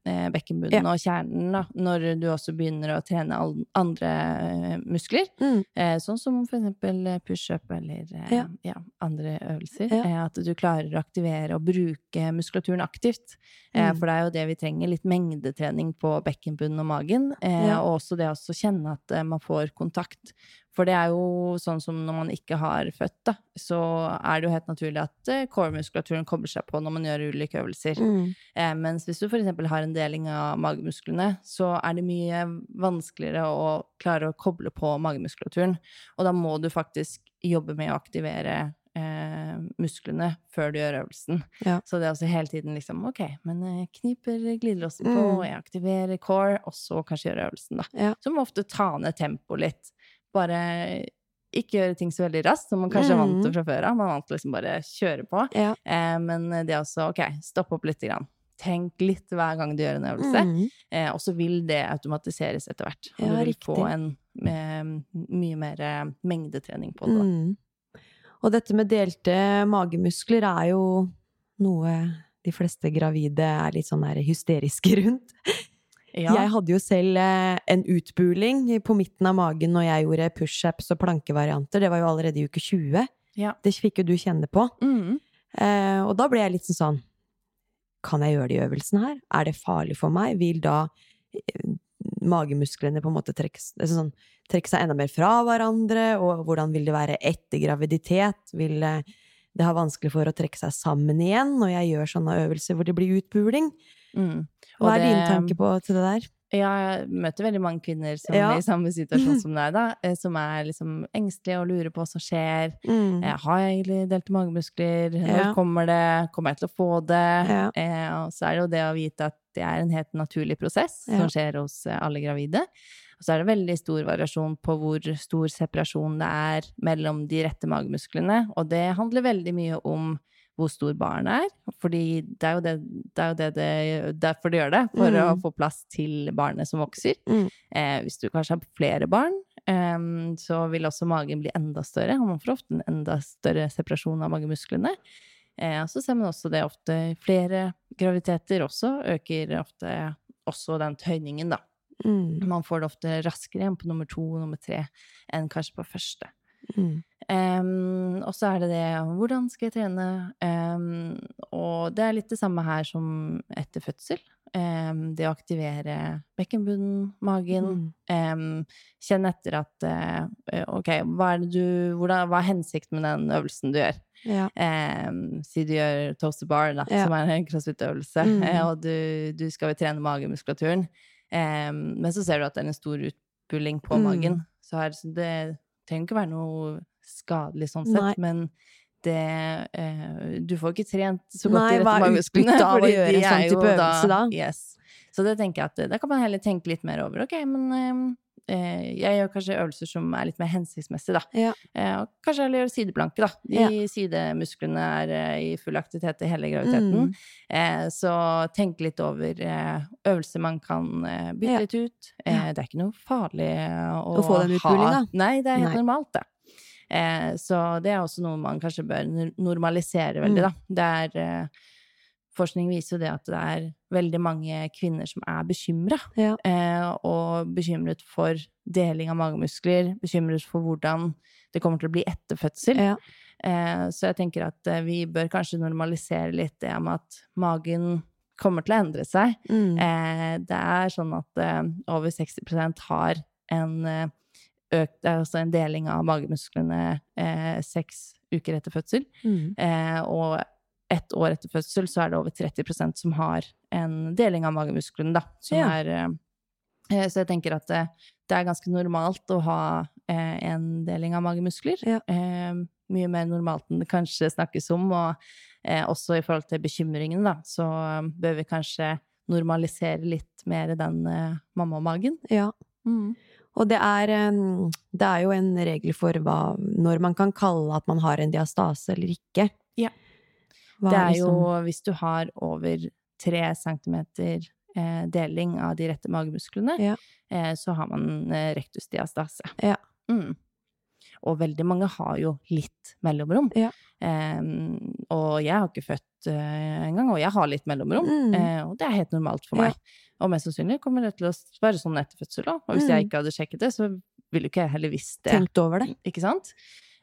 eh, bekkenbunnen Ja. og kjernen da, når du også begynner å trene andre eh, muskler. Mm. Eh, sånn som for eksempel pushup eller eh, Ja. ja. andre øvelser. Eh, at du klarer å aktivere og bruke muskulaturen aktivt. Eh, Mm. for det er jo det vi trenger. Litt mengdetrening på bekkenbunnen og magen. Eh. Og også det å kjenne at man får kontakt. For det er jo sånn som når man ikke har født, da, så er det jo helt naturlig at eh, core-muskulaturen kobler seg på når man gjør ulike øvelser. Mm. Eh, mens hvis du eksempel har en deling av magemusklene, så er det mye vanskeligere å klare å koble på magemuskulaturen. Og da må du faktisk jobbe med å aktivere eh, musklene før du gjør øvelsen. Ja. Så det er også hele tiden liksom ok, men jeg kniper glidelåsen på, Mm. jeg aktiverer core, og så kanskje gjøre øvelsen, da. Ja. Så må ofte ta ned tempoet litt. Bare ikke gjøre ting så veldig raskt, som man kanskje er vant til Mm. fra før av. Man er vant til liksom bare kjøre på. Ja. Eh, men det er også ok, stopp opp lite grann. Tenk litt hver gang du gjør en øvelse. Mm. Eh, og så vil det automatiseres etter hvert. Og Ja, du vil riktig. få en mye mer eh, mengdetrening på det. Mm. Og dette med delte magemuskler er jo noe de fleste gravide er litt sånn hysteriske rundt. Ja. Jeg hadde jo selv eh, en utbuling på midten av magen når jeg gjorde pushups og plankevarianter. Det var jo allerede i uke 20. Ja. Det fikk jo du kjenne på. Mm. Eh, og da ble jeg litt sånn sånn Kan jeg gjøre de øvelsene her? Er det farlig for meg? Vil da eh, magemusklene på en måte trekke, altså sånn, trekke seg enda mer fra hverandre? Og hvordan vil det være etter graviditet? Vil det ha vanskelig for å trekke seg sammen igjen når jeg gjør sånne øvelser hvor det blir utbuling? Mm. Hva er dine tanker på til det der? Ja, jeg møter veldig mange kvinner som Ja. er i samme situasjon som deg, da. eh, Som er liksom engstelige og lurer på hva som skjer. Mm. Eh, har jeg egentlig delte magemuskler? Når Ja. kommer det? Kommer jeg til å få det? Ja. Eh, og så er det jo det å vite at det er en helt naturlig prosess som skjer hos eh, alle gravide. Og så er det veldig stor variasjon på hvor stor separasjon det er mellom de rette magemusklene. Og det handler veldig mye om hvor stor barnet er. Fordi det er jo det, det, er jo det, det derfor de gjør det. For å Mm. få plass til barnet som vokser. Mm. Eh, hvis du kanskje har flere barn, eh, så vil også magen bli enda større. Og man får ofte en enda større separasjon av magemusklene. Eh, så ser man også det ofte flere graviditeter også øker ofte også den tøyningen, da. Mm. Man får det ofte raskere igjen på nummer to og nummer tre enn kanskje på første. Mm. Um, og så er det det hvordan skal jeg trene? Um, og det er litt det samme her som etter fødsel. Um, det å aktivere bekkenbunnen, magen. Mm. Em, kjenn etter at uh, ok, hva er, du, hvordan, hva er hensikten med den øvelsen du gjør? Ja. Si du gjør toast to bar, da, Ja. som er en crossfit-øvelse, Mm. eh, og du, du skal jo trene magemuskulaturen. Em, men så ser du at det er en stor utbulling på Mm. magen. Så her, så det trenger ikke være noe skadelig sånn sett, Nei. men det eh, Du får ikke trent så godt Nei, i rette magemusklene. fordi de en sånn er jo type øvelse da? Yes. Så det tenker jeg at eh, da kan man heller tenke litt mer over. Ok, men eh, eh, jeg gjør kanskje øvelser som er litt mer hensiktsmessige, da. Ja. Eh, og kanskje heller gjøre sideplanke, da. De sidemusklene er eh, i full aktivitet i hele graviditeten. Mm. Eh, så tenk litt over eh, øvelser man kan eh, bytte Ja. litt ut. Eh, det er ikke noe farlig eh, å, Å få den utbullinga? ha. Nei, det er helt Nei. normalt, det. Eh, så det er også noe man kanskje bør normalisere veldig, Mm. da. Det er eh, Forskning viser jo det at det er veldig mange kvinner som er bekymra. Ja. Eh, og bekymret for deling av magemuskler, bekymret for hvordan det kommer til å bli etter fødsel. Ja. Eh, så jeg tenker at eh, vi bør kanskje normalisere litt det med at magen kommer til å endre seg. Mm. Eh, det er sånn at eh, over 60% har en eh, økt Altså en deling av magemusklene eh, seks uker etter fødsel. Mm. Eh, og ett år etter fødsel så er det over 30% som har en deling av magemusklene, da. Ja. er eh, eh, Så jeg tenker at det, det er ganske normalt å ha eh, en deling av magemuskler. Ja. Eh, mye mer normalt enn det kanskje snakkes om, og eh, også i forhold til bekymringen, da, så eh, bør vi kanskje normalisere litt mer den eh, mammamagen. ja. Og det er, det er jo en regel for hva, når man kan kalle at man har en diastase eller ikke. Ja. Hva det er liksom- jo hvis du har over tre centimeter eh, deling av de rette magemusklene, Ja. eh, så har man eh, rektusdiastase. Ja. Mm. Og veldig mange har jo litt mellomrom. Ja. Eh, og jeg har ikke født eh, engang, og jeg har litt mellomrom. Mm. Eh, og det er helt normalt for Ja. meg. Og mest sannsynlig kommer det til å være sånn etter fødsel òg. Og hvis Mm. jeg ikke hadde sjekket det, så ville jo ikke jeg heller visst det. Tenkt over det. Ikke sant?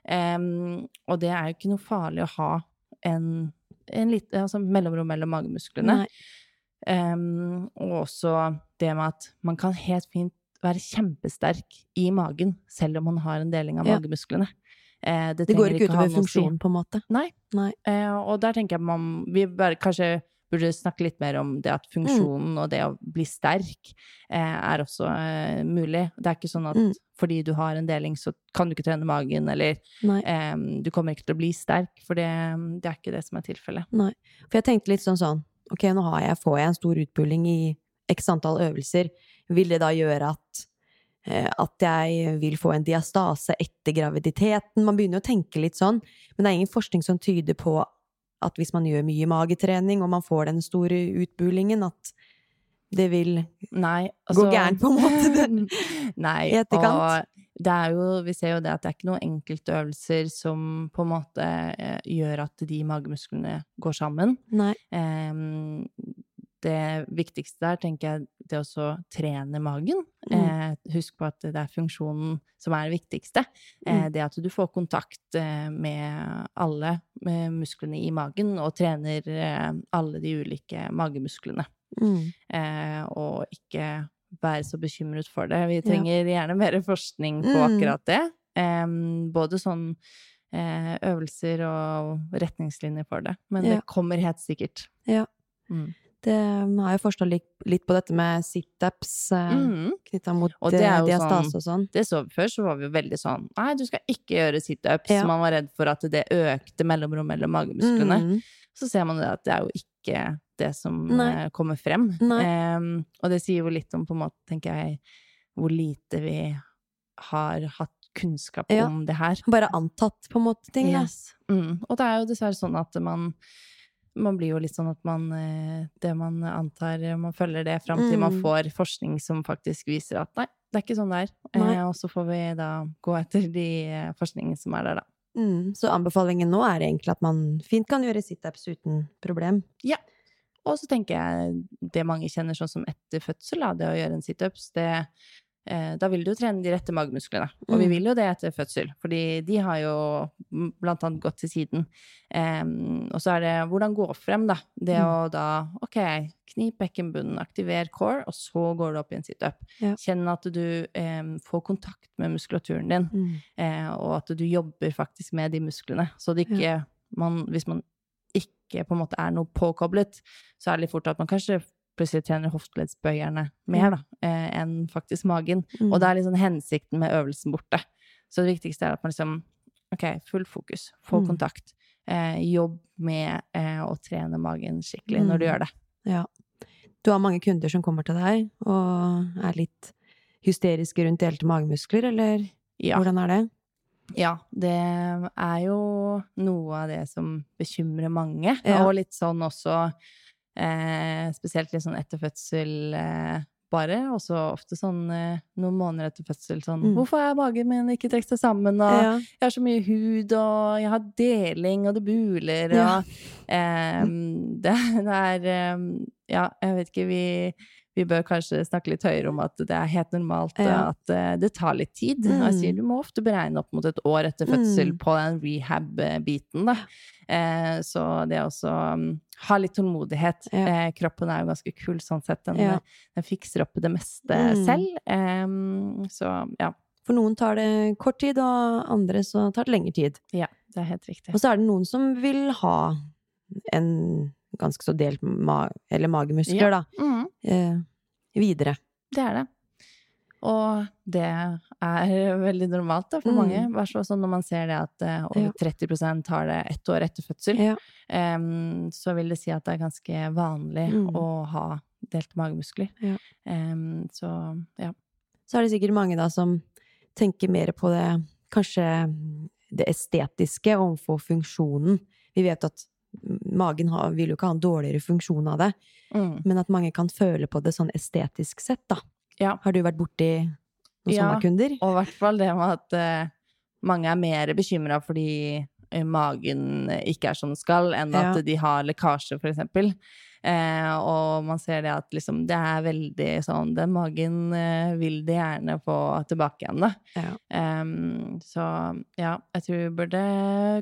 Em, og det er jo ikke noe farlig å ha en, en lite, altså mellomrom mellom magemusklene. Um, og også det med at man kan helt fint være kjempesterk i magen, selv om man har en deling av Ja. magemusklene. Eh, det, Det går ikke utover funksjonen, på en måte. Nei. Nei. Eh, og der tenker jeg man Vi bare, kanskje burde snakke litt mer om det at Mm. funksjonen og det å bli sterk eh, er også eh, mulig. Det er ikke sånn at Mm. fordi du har en deling, så kan du ikke trene magen, eller eh, du kommer ikke til å bli sterk, for det, det er ikke det som er tilfellet. Nei. For jeg tenkte litt sånn sånn, ok, nå har jeg, får jeg en stor utpuling i x antall øvelser, vil det da gjøre at eh, at jeg vil få en diastase etter graviditeten? Man begynner å tenke litt sånn, men det er ingen forskning som tyder på at hvis man gjør mye magetrening, og man får den store utbulingen, at det vil Nei, Gå gærent, på en måte, Nei, i etterkant. og det er jo, vi ser jo det at det er ikke noen enkeltøvelser som på en måte eh, gjør at de magemusklene går sammen. Nei. Em, det viktigste der, tenker jeg, det å trene magen. Mm. Eh, husk på at det er funksjonen som er det viktigste. Eh, Mm. det at du får kontakt eh, med alle med musklene i magen, og trener eh, alle de ulike magemusklene. Mm. Eh, og ikke være så bekymret for det. Vi trenger gjerne mer forskning på Mm. akkurat det. Både sånn eh, øvelser og retningslinjer for det. Men det kommer helt sikkert. Ja. Mm. Det har jeg forska litt, på dette med situps eh, Mm. knytta mot Og det eh, diastase og sånn. Det så vi før, så var vi jo veldig sånn Nei, du skal ikke gjøre situps. Ja. Man var redd for at det økte mellomrommet mellom magemusklene. Mm. Så ser man det at det er jo ikke det som Nei. eh, kommer frem. Em, og det sier jo litt om, på en måte, tenker jeg, hvor lite vi har hatt kunnskap Ja. om det her. Bare antatt, på en måte, ting. Yes. Mm. Og det er jo dessverre sånn at man man blir jo litt sånn at man eh, Det man antar Man følger det fram til man Mm. får forskning som faktisk viser at nei, det er ikke sånn det er. Eh, og så får vi da gå etter de eh, forskningene som er der, da. Mm. Så anbefalingen nå er egentlig at man fint kan gjøre situps uten problem. Ja. Og så tenker jeg det mange kjenner sånn som etter fødsel, da, det å gjøre en situps, det eh, Da vil du jo trene de rette magemusklene. Og vi Mm. vil jo det etter fødsel, fordi de har jo blant annet gått til siden. Em, og så er det hvordan gå frem, da. Det Mm. å da OK, knip bekkenbunnen, aktiver core, og så går du opp i en situp. Ja. Kjenn at du em, får kontakt med muskulaturen din, Mm. eh, og at du jobber faktisk med de musklene. Så det ikke man Hvis man ikke på en måte er noe påkoblet, så er det litt fort at man kanskje plutselig trener hofteleddsbøyerne mer, da, eh, enn faktisk magen. Mm. Og da er liksom hensikten med øvelsen borte. Så det viktigste er at man liksom Ok, full fokus, få Mm. kontakt. Eh, jobb med eh, å trene magen skikkelig når du Mm. gjør det. Ja. Du har mange kunder som kommer til deg og er litt hysteriske rundt delte magemuskler, eller Ja. hvordan er det? Ja, det er jo noe av det som bekymrer mange. Ja. Og litt sånn også eh, Spesielt litt sånn etter fødsel eh, bare. Og så ofte sånn eh, noen måneder etter fødsel sånn Mm. 'Hvorfor har magen min ikke trukket seg sammen?' og Ja. 'Jeg har så mye hud, og jeg har deling, og det buler', Ja. og eh, det, det er eh, Ja, jeg vet ikke, vi vi bør kanskje snakke litt høyere om at det er helt normalt eh, Ja. at eh, det tar litt tid. Og jeg sier Mm. du må ofte beregne opp mot et år etter fødsel Mm. på den rehab-biten, da. Eh, så det å også um, ha litt tålmodighet. Ja. Eh, kroppen er jo ganske kul sånn sett. Den, Ja. den fikser opp det meste Mm. selv. Eh, så ja. For noen tar det kort tid, og andre så tar det lengre tid. ja, det er helt riktig. Og så er det noen som vil ha en ganske så delt ma eller magemuskler, Ja. da, Mm. eh, videre. Det er det. Og det er veldig normalt da, for Mm. mange. Bare så sånn når man ser det at eh, over Ja. 30 har det ett år etter fødsel, Ja. um, så vil det si at det er ganske vanlig Mm. å ha delte magemuskler. Ja. Um, så ja. Så er det sikkert mange da som tenker mer på det kanskje det estetiske overfor funksjonen. Vi vet at magen har, vil jo ikke ha en dårligere funksjon av det, Mm. men at mange kan føle på det sånn estetisk sett, da. Ja. Har du vært borti noen Ja. sånne kunder? Og i hvert fall det med at uh, mange er mer bekymra fordi eh, magen ikke er som den skal, enn Ja. at de har lekkasje, for eksempel. Eh, og man ser det at liksom, det er veldig sånn Den magen eh, vil de gjerne få tilbake igjen, da. Ja. Em, så ja, jeg tror vi burde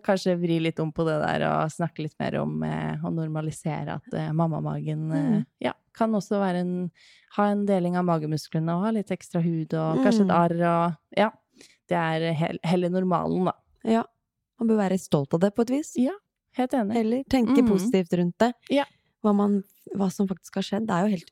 kanskje vri litt om på det der og snakke litt mer om eh, å normalisere at eh, mammamagen eh, Mm. ja, kan også være en Ha en deling av magemusklene og ha litt ekstra hud og kanskje et Mm. arr og Ja. Det er hel, heller normalen, da. Ja. Man bør være stolt av det på et vis. Ja, helt enig. Eller tenke mm. positivt rundt det. Ja. Hva, man, hva som faktisk har skjedd. Det er jo helt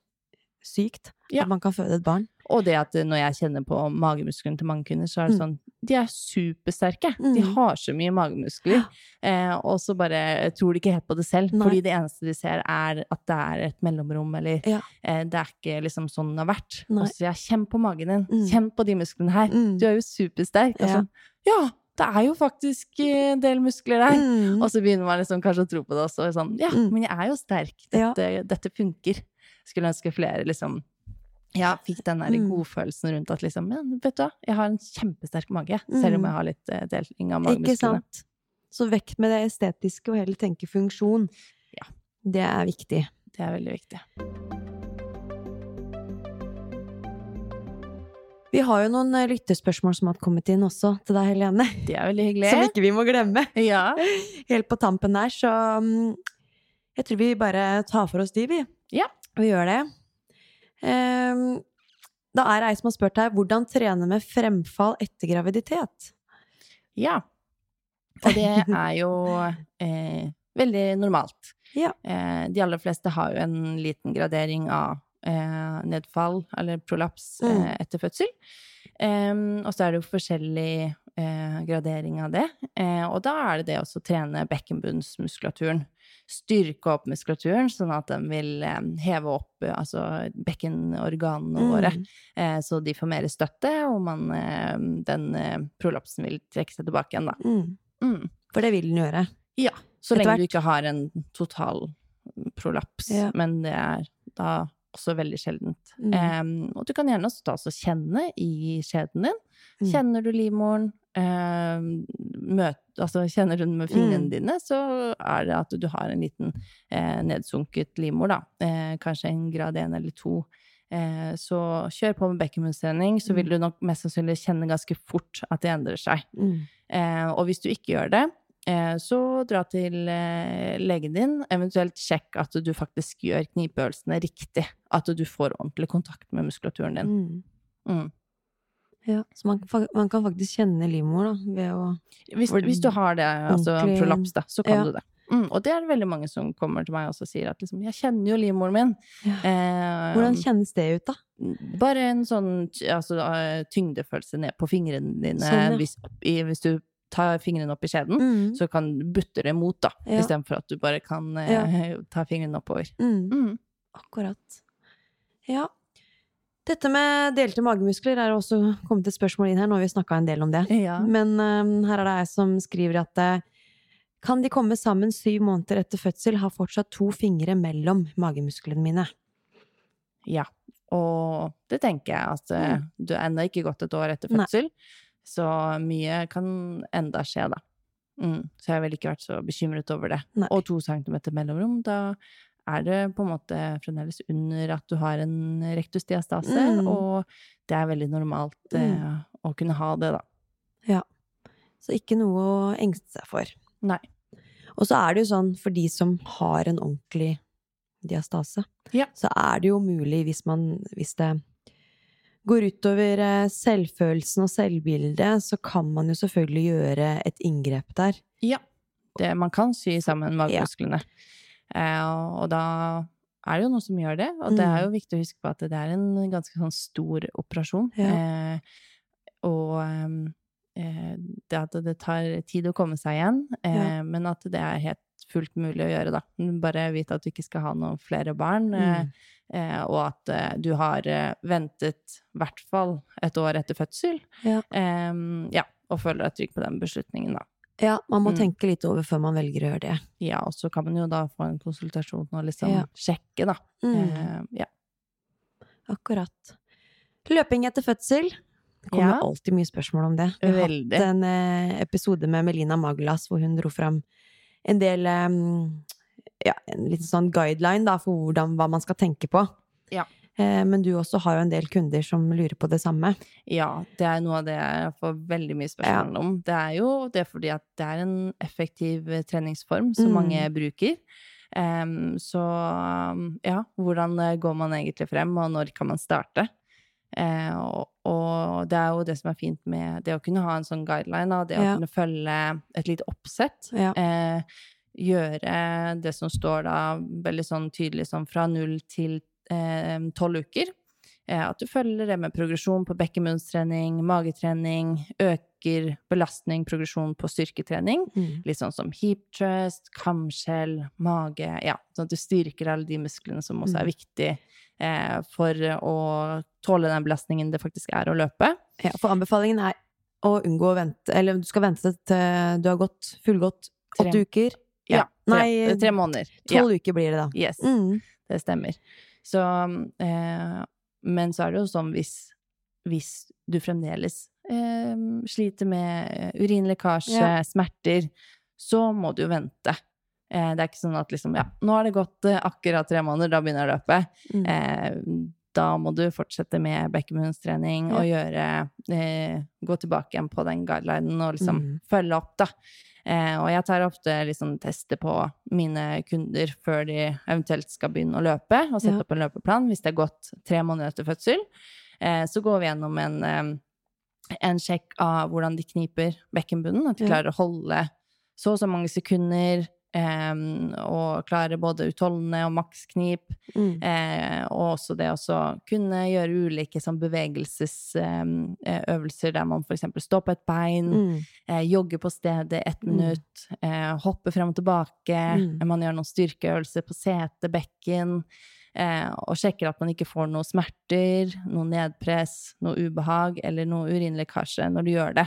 sykt Ja. at man kan føde et barn. Og det at eh, når jeg kjenner på magemusklene til mange kvinner, så er det Mm. sånn De er supersterke. De Mm. har så mye magemuskler. Eh, og så bare tror de ikke helt på det selv. Nei. Fordi det eneste de ser, er at det er et mellomrom, eller Ja. eh, det er ikke liksom sånn det har vært. Nei. Og så sier jeg kjenn på magen din. Mm. Kjenn på de musklene her. Mm. Du er jo supersterk. Og sånn Ja, det er jo faktisk eh, en del muskler der. Mm. Og så begynner man liksom kanskje å tro på det også. og Sånn, ja, Mm. men jeg er jo sterk. Ja. Dette, dette funker. Skulle ønske flere liksom ja, fikk den der Mm. godfølelsen rundt at liksom ja, vet du hva, jeg har en kjempesterk mage. Selv om Mm. jeg har litt eh, deling av Ikke magemusklene. sant? Så vekk med det estetiske og heller tenke funksjon. Ja. Det er viktig. Det er veldig viktig. Vi har jo noen eh, lyttespørsmål som har kommet inn også til deg, Helene. Det er veldig hyggelig. Som ikke vi må glemme. Ja. Helt på tampen der, så mm, jeg tror vi bare tar for oss de, vi. Ja. Vi gjør det. Um, da er det ei som har spurt her hvordan trene med fremfall etter graviditet. ja. Og det er jo eh, veldig normalt. Ja. Eh, de aller fleste har jo en liten gradering av nedfall eller prolaps Mm. eh, etter fødsel. Og så er det jo forskjellig eh, gradering av det. Eh, og da er det det å trene bekkenbunnsmuskulaturen. Styrke opp muskulaturen, sånn at den vil eh, heve opp eh, altså bekkenorganene Mm. våre. Eh, så de får mer støtte, og man, eh, den eh, prolapsen vil trekke seg tilbake igjen, da. Mm. Mm. For det vil den gjøre. Ja. Så lenge du ikke har en total prolaps. Ja. Men det er da også veldig sjeldent. Mm. Um, og du kan gjerne også ta og kjenne i skjeden din. Mm. Kjenner du livmoren, um, møt, altså kjenner du den med fingrene Mm. dine, så er det at du har en liten eh, nedsunket livmor, da. Eh, kanskje en grad én eller to. Eh, så kjør på med bekkenbunnstrening, så Mm. vil du nok mest sannsynlig kjenne ganske fort at det endrer seg. Mm. Eh, og hvis du ikke gjør det, så dra til eh, legen din, eventuelt sjekk at du faktisk gjør knipeøvelsene riktig. At du får ordentlig kontakt med muskulaturen din. Mm. Mm. Ja, så man, man kan faktisk kjenne livmor da, ved å Hvis, hvis du har det, altså en prolaps, da, så kan Ja. du det. Mm, og det er det veldig mange som kommer til meg og sier at liksom, jeg kjenner jo livmoren min. Ja. Eh, Hvordan kjennes det ut, da? Bare en sånn altså, eh, tyngdefølelse ned på fingrene dine. Sånn, ja. hvis, i, hvis du tar fingrene opp i skjeden, Mm. så kan du butte det imot, da. Ja. Istedenfor at du bare kan eh, ta fingrene oppover. Mm. Mm. Akkurat. Ja. Dette med delte magemuskler er også kommet et spørsmål inn her. Nå har vi snakka en del om det. Ja. Men um, her er det ei som skriver at eh, kan de komme sammen syv måneder etter fødsel, har fortsatt to fingre mellom magemusklene mine. Ja, og det tenker jeg at mm. du ennå ikke gått et år etter fødsel. Nei. Så mye kan enda skje, da. Mm. Så jeg ville ikke vært så bekymret over det. Nei. Og to centimeter mellomrom, da er det på en måte fremdeles under at du har en rektusdiastase, Mm. og det er veldig normalt eh, å kunne ha det, da. Ja. Så ikke noe å engste seg for. Nei. Og så er det jo sånn, for de som har en ordentlig diastase, Ja. så er det jo mulig hvis man Hvis det går utover eh, selvfølelsen og selvbildet, så kan man jo selvfølgelig gjøre et inngrep der. Ja. Det, man kan sy sammen magemusklene. Ja. og da er det jo noe som gjør det, og det er jo viktig å huske på at det er en ganske sånn stor operasjon. Ja. Eh, og eh, det at det tar tid å komme seg igjen, eh, Ja. men at det er helt fullt mulig å gjøre, da. Bare vite at du ikke skal ha noen flere barn, eh, Mm. eh, og at eh, du har eh, ventet i hvert fall et år etter fødsel. Ja. Eh, ja, og føler deg trygg på den beslutningen, da. Ja, man må Mm. tenke litt over før man velger å gjøre det. Ja, og så kan man jo da få en konsultasjon og liksom Ja. sjekke, da. Mm. Eh, ja. Akkurat. Løping etter fødsel. Det kommer Ja. alltid mye spørsmål om det. Vi har Veldig. hatt en eh, episode med Melina Maglas hvor hun dro fram en del Ja, en liten sånn guideline da, for hvordan, hva man skal tenke på. Ja. Eh, men du også har jo en del kunder som lurer på det samme. ja, det er noe av det jeg får veldig mye spørsmål om. Det er jo det fordi at det er en effektiv eh, treningsform som Mm. mange bruker. Um, så ja, hvordan eh, går man egentlig frem, og når kan man starte? Eh, og, og det er jo det som er fint med det å kunne ha en sånn guideline, det å Ja. kunne følge et lite oppsett. Ja. Eh, gjøre det som står da veldig sånn tydelig sånn fra null til tolv uker. Eh, at du følger det med progresjon på bekkemunnstrening, magetrening, øker belastning, progresjon på styrketrening. Mm. Litt sånn som hip thrust, kamskjell, mage Ja, sånn at du styrker alle de musklene som også er viktige viktig eh, for å tåle den belastningen det faktisk er å løpe. Ja, for anbefalingen er å unngå å vente Eller du skal vente til du har gått fullgått åtte Tre- uker. Ja, tre, Nei, tre måneder. Ja, uker blir det da. yes, Mm. det stemmer. Så eh, Men så er det jo sånn hvis, hvis du fremdeles eh, sliter med eh, urinlekkasje, Ja. smerter, så må du jo vente. Eh, det er ikke sånn at liksom Ja, nå har det gått eh, akkurat tre måneder, da begynner jeg å løpe. Mm. Eh, da må du fortsette med bekkenbunnstrening og gjøre eh, Gå tilbake igjen på den guidelinen og liksom Mm. følge opp, da. Eh, og jeg tar ofte liksom tester på mine kunder før de eventuelt skal begynne å løpe, og sette Ja. opp en løpeplan hvis det er gått tre måneder etter fødsel. Eh, så går vi gjennom en, en sjekk av hvordan de kniper bekkenbunnen, at de klarer å holde så og så mange sekunder, Um, og klarer både utholdende og maksknip. Mm. Uh, og også det å kunne gjøre ulike sånn bevegelsesøvelser der man eksempel står på et bein, Mm. uh, jogger på stedet ett Mm. minutt, eh, hopper frem og tilbake, Mm. man gjør noen styrkeøvelser på sete, bekken, eh, og sjekker at man ikke får noe smerter, noe nedpress, noe ubehag eller noe urinlekkasje når du gjør det.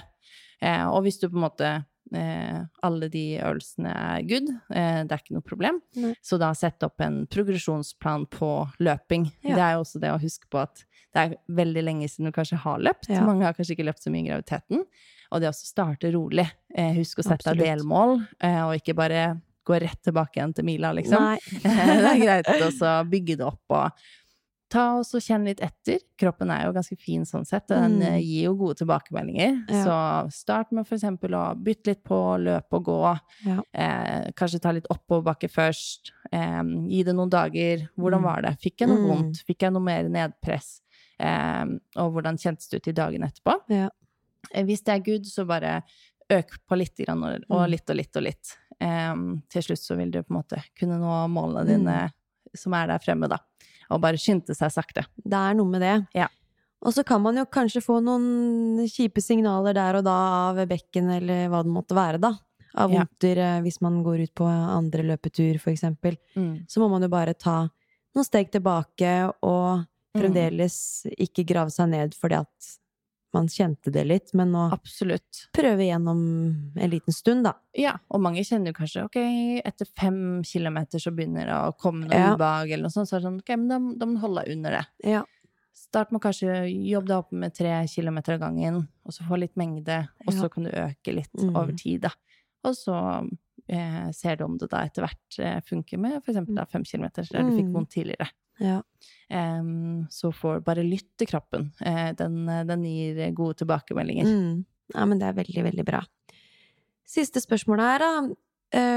Eh, og hvis du på en måte eh, alle de øvelsene er good, eh, det er ikke noe problem, Nei. så da sette opp en progresjonsplan på løping. Ja. Det er jo også det å huske på at det er veldig lenge siden du kanskje har løpt. Ja. Mange har kanskje ikke løpt så mye i graviditeten. Og det å starte rolig. Eh, husk å sette av delmål, eh, og ikke bare gå rett tilbake igjen til mila, liksom. Det er greit å bygge det opp og ta og så kjenne litt etter. Kroppen er jo ganske fin sånn sett, og den Mm. eh, gir jo gode tilbakemeldinger. Ja. Så start med eksempel å bytte litt på løpe og gå. Ja. Eh, kanskje ta litt oppoverbakke først. Eh, gi det noen dager. Hvordan Mm. var det? Fikk jeg noe Mm. vondt? Fikk jeg noe mer nedpress? Eh, og hvordan kjentes det ut i dagen etterpå? Ja. Eh, Hvis det er good, så bare øk på litt og, og Mm. litt og litt og litt. Em, til slutt så vil du på en måte kunne nå målene Mm. dine som er der fremme, da. Og bare skynde seg sakte. Det er noe med det. Ja. Og så kan man jo kanskje få noen kjipe signaler der og da av bekken, eller hva det måtte være, da. Av vondter ja. hvis man går ut på andre løpetur, for eksempel. Mm. Så må man jo bare ta noen steg tilbake og Mm. fremdeles ikke grave seg ned fordi at man kjente det litt, men nå Absolutt. prøve gjennom en liten stund, da. Ja, og mange kjenner jo kanskje ok, etter fem kilometer så begynner det å komme noe Ja. ubehag, eller noe sånt, så er det sånn, ok, men da, da må du holde deg under det. Ja. Start med kanskje jobbe deg opp med tre kilometer av gangen, og så få litt mengde, og så Ja. kan du øke litt Mm. over tid, da. Og så eh, ser du om det da etter hvert eh, funker med eksempel da fem kilometer, der du fikk Mm. vondt tidligere. Ja. Um, så får bare lytt til kroppen. Eh, den, den gir gode tilbakemeldinger. Mm. Ja, men det er veldig, veldig bra. Siste spørsmålet her, da.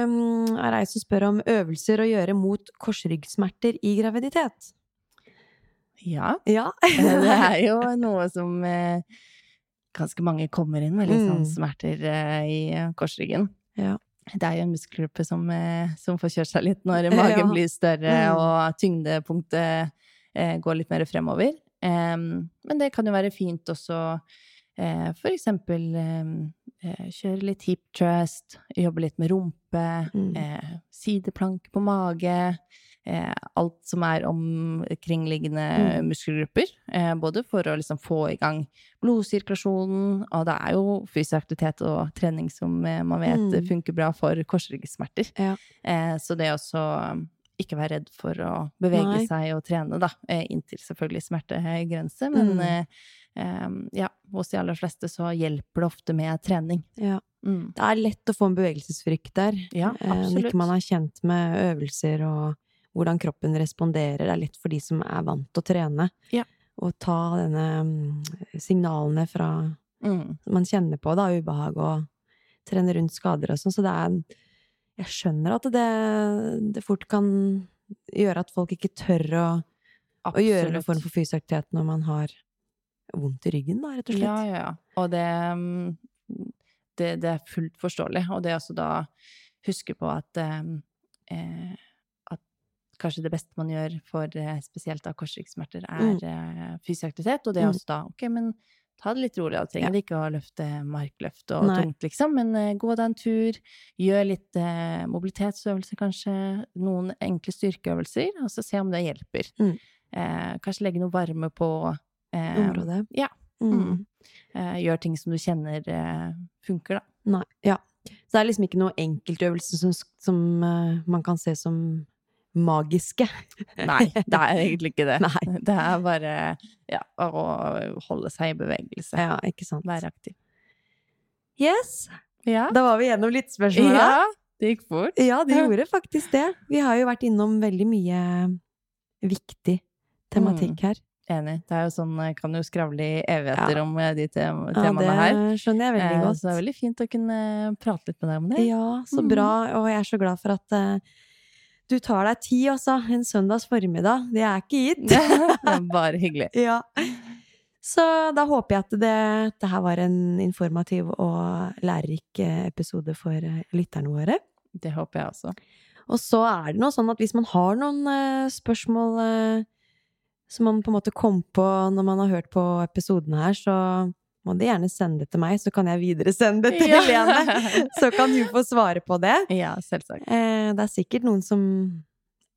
Um, er ei som spør om øvelser å gjøre mot korsryggsmerter i graviditet. Ja. Ja. Det er jo noe som eh, ganske mange kommer inn med, litt sånn Mm. smerter eh, i eh, korsryggen. Ja. Det er jo en muskelgruppe som, eh, som får kjørt seg litt når magen Ja. blir større Mm. og tyngdepunktet eh, går litt mer fremover. Em, men det kan jo være fint også eh, eksempel eh, kjøre litt hip trust, jobbe litt med rumpe, Mm. eh, sideplank på mage. Eh, alt som er omkringliggende Mm. muskelgrupper. Eh, både for å liksom få i gang blodsirkulasjonen, og det er jo fysisk aktivitet og trening som eh, man vet Mm. funker bra for korsryggsmerter. Ja. Eh, så det også um, ikke være redd for å bevege Nei. seg og trene, da. Inntil selvfølgelig smertegrense, men Mm. eh, ja, hos de aller fleste så hjelper det ofte med trening. ja. Mm. Det er lett å få en bevegelsesfrykt der. Ja, Eh, Når absolutt. ikke man er kjent med øvelser og hvordan kroppen responderer. Det er lett for de som er vant til å trene, Ja. å ta denne mm, signalene fra Mm. man kjenner på, da, ubehag og trener rundt skader og sånn. Så det er Jeg skjønner at det, det fort kan gjøre at folk ikke tør å, å gjøre noen form for fysisk aktivitet når man har vondt i ryggen, da, rett og slett. Ja, ja, ja. Og det, mm, det, det er fullt forståelig. Og det er også da huske på at, em, eh, kanskje det beste man gjør for eh, spesielt da korsryggsmerter, er Mm. fysisk aktivitet. Og det er Mm. også da ok, men ta det litt rolig. Du trenger Ja. ikke å løfte markløft og Nei. tungt, liksom, men uh, gå deg en tur. Gjør litt uh, mobilitetsøvelser, kanskje. Noen enkle styrkeøvelser, og så se om det hjelper. Mm. Uh, kanskje legge noe varme på Området. Ja. Mm. Mm. Gjør ting som du kjenner funker, da. Nei, ja. Så det er liksom ikke noe enkeltøvelse som, som man kan se som magiske. Nei, det er egentlig ikke det. Nei. Det er bare ja, å holde seg i bevegelse. Ja, ikke sant. Være aktiv. Yes! Ja. Da var vi gjennom lyttespørsmåla. ja, det gikk fort. Ja, det gjorde faktisk det. Vi har jo vært innom veldig mye viktig tematikk her. Enig. Det er jo sånn, jeg kan jo skravle i evigheter Ja. om eh, de tem temaene her. Ja, det skjønner jeg veldig Eh, godt. Så det er veldig fint å kunne prate litt med deg om det. Ja, så Mm. bra. Og jeg er så glad for at eh, du tar deg tid, altså. En søndags formiddag. Det er ikke gitt. det er bare hyggelig. Ja. Så da håper jeg at det, dette her var en informativ og lærerik eh, episode for eh, lytterne våre. Det håper jeg også. Og så er det noe sånn at hvis man har noen eh, spørsmål som man på en måte kom på når man har hørt på episoden her, så må du gjerne sende det til meg, så kan jeg videresende det til Ja. Helene. Så kan hun få svare på det. Ja, selvsagt. Eh, det er sikkert noen som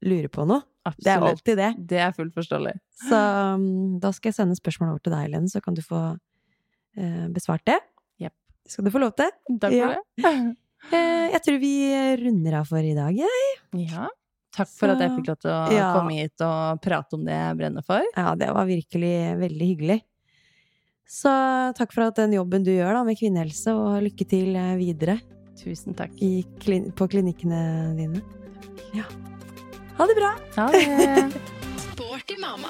lurer på noe. Absolutt. Det er alltid det. Det er fullt forståelig. Så um, da skal jeg sende spørsmålet over til deg, Helene, så kan du få eh, besvart det. Yep. Det skal du få lov til. Takk Ja. for det. Eh, jeg tror vi runder av for i dag. jeg. Ja. Takk for at jeg fikk lov til å Ja. komme hit og prate om det jeg brenner for. Ja, det var virkelig veldig hyggelig. Så takk for at den jobben du gjør da, med kvinnehelse, og lykke til eh, videre Tusen takk. i klin på klinikkene dine. Ja. Ha det bra! Ha det! Sporty mamma.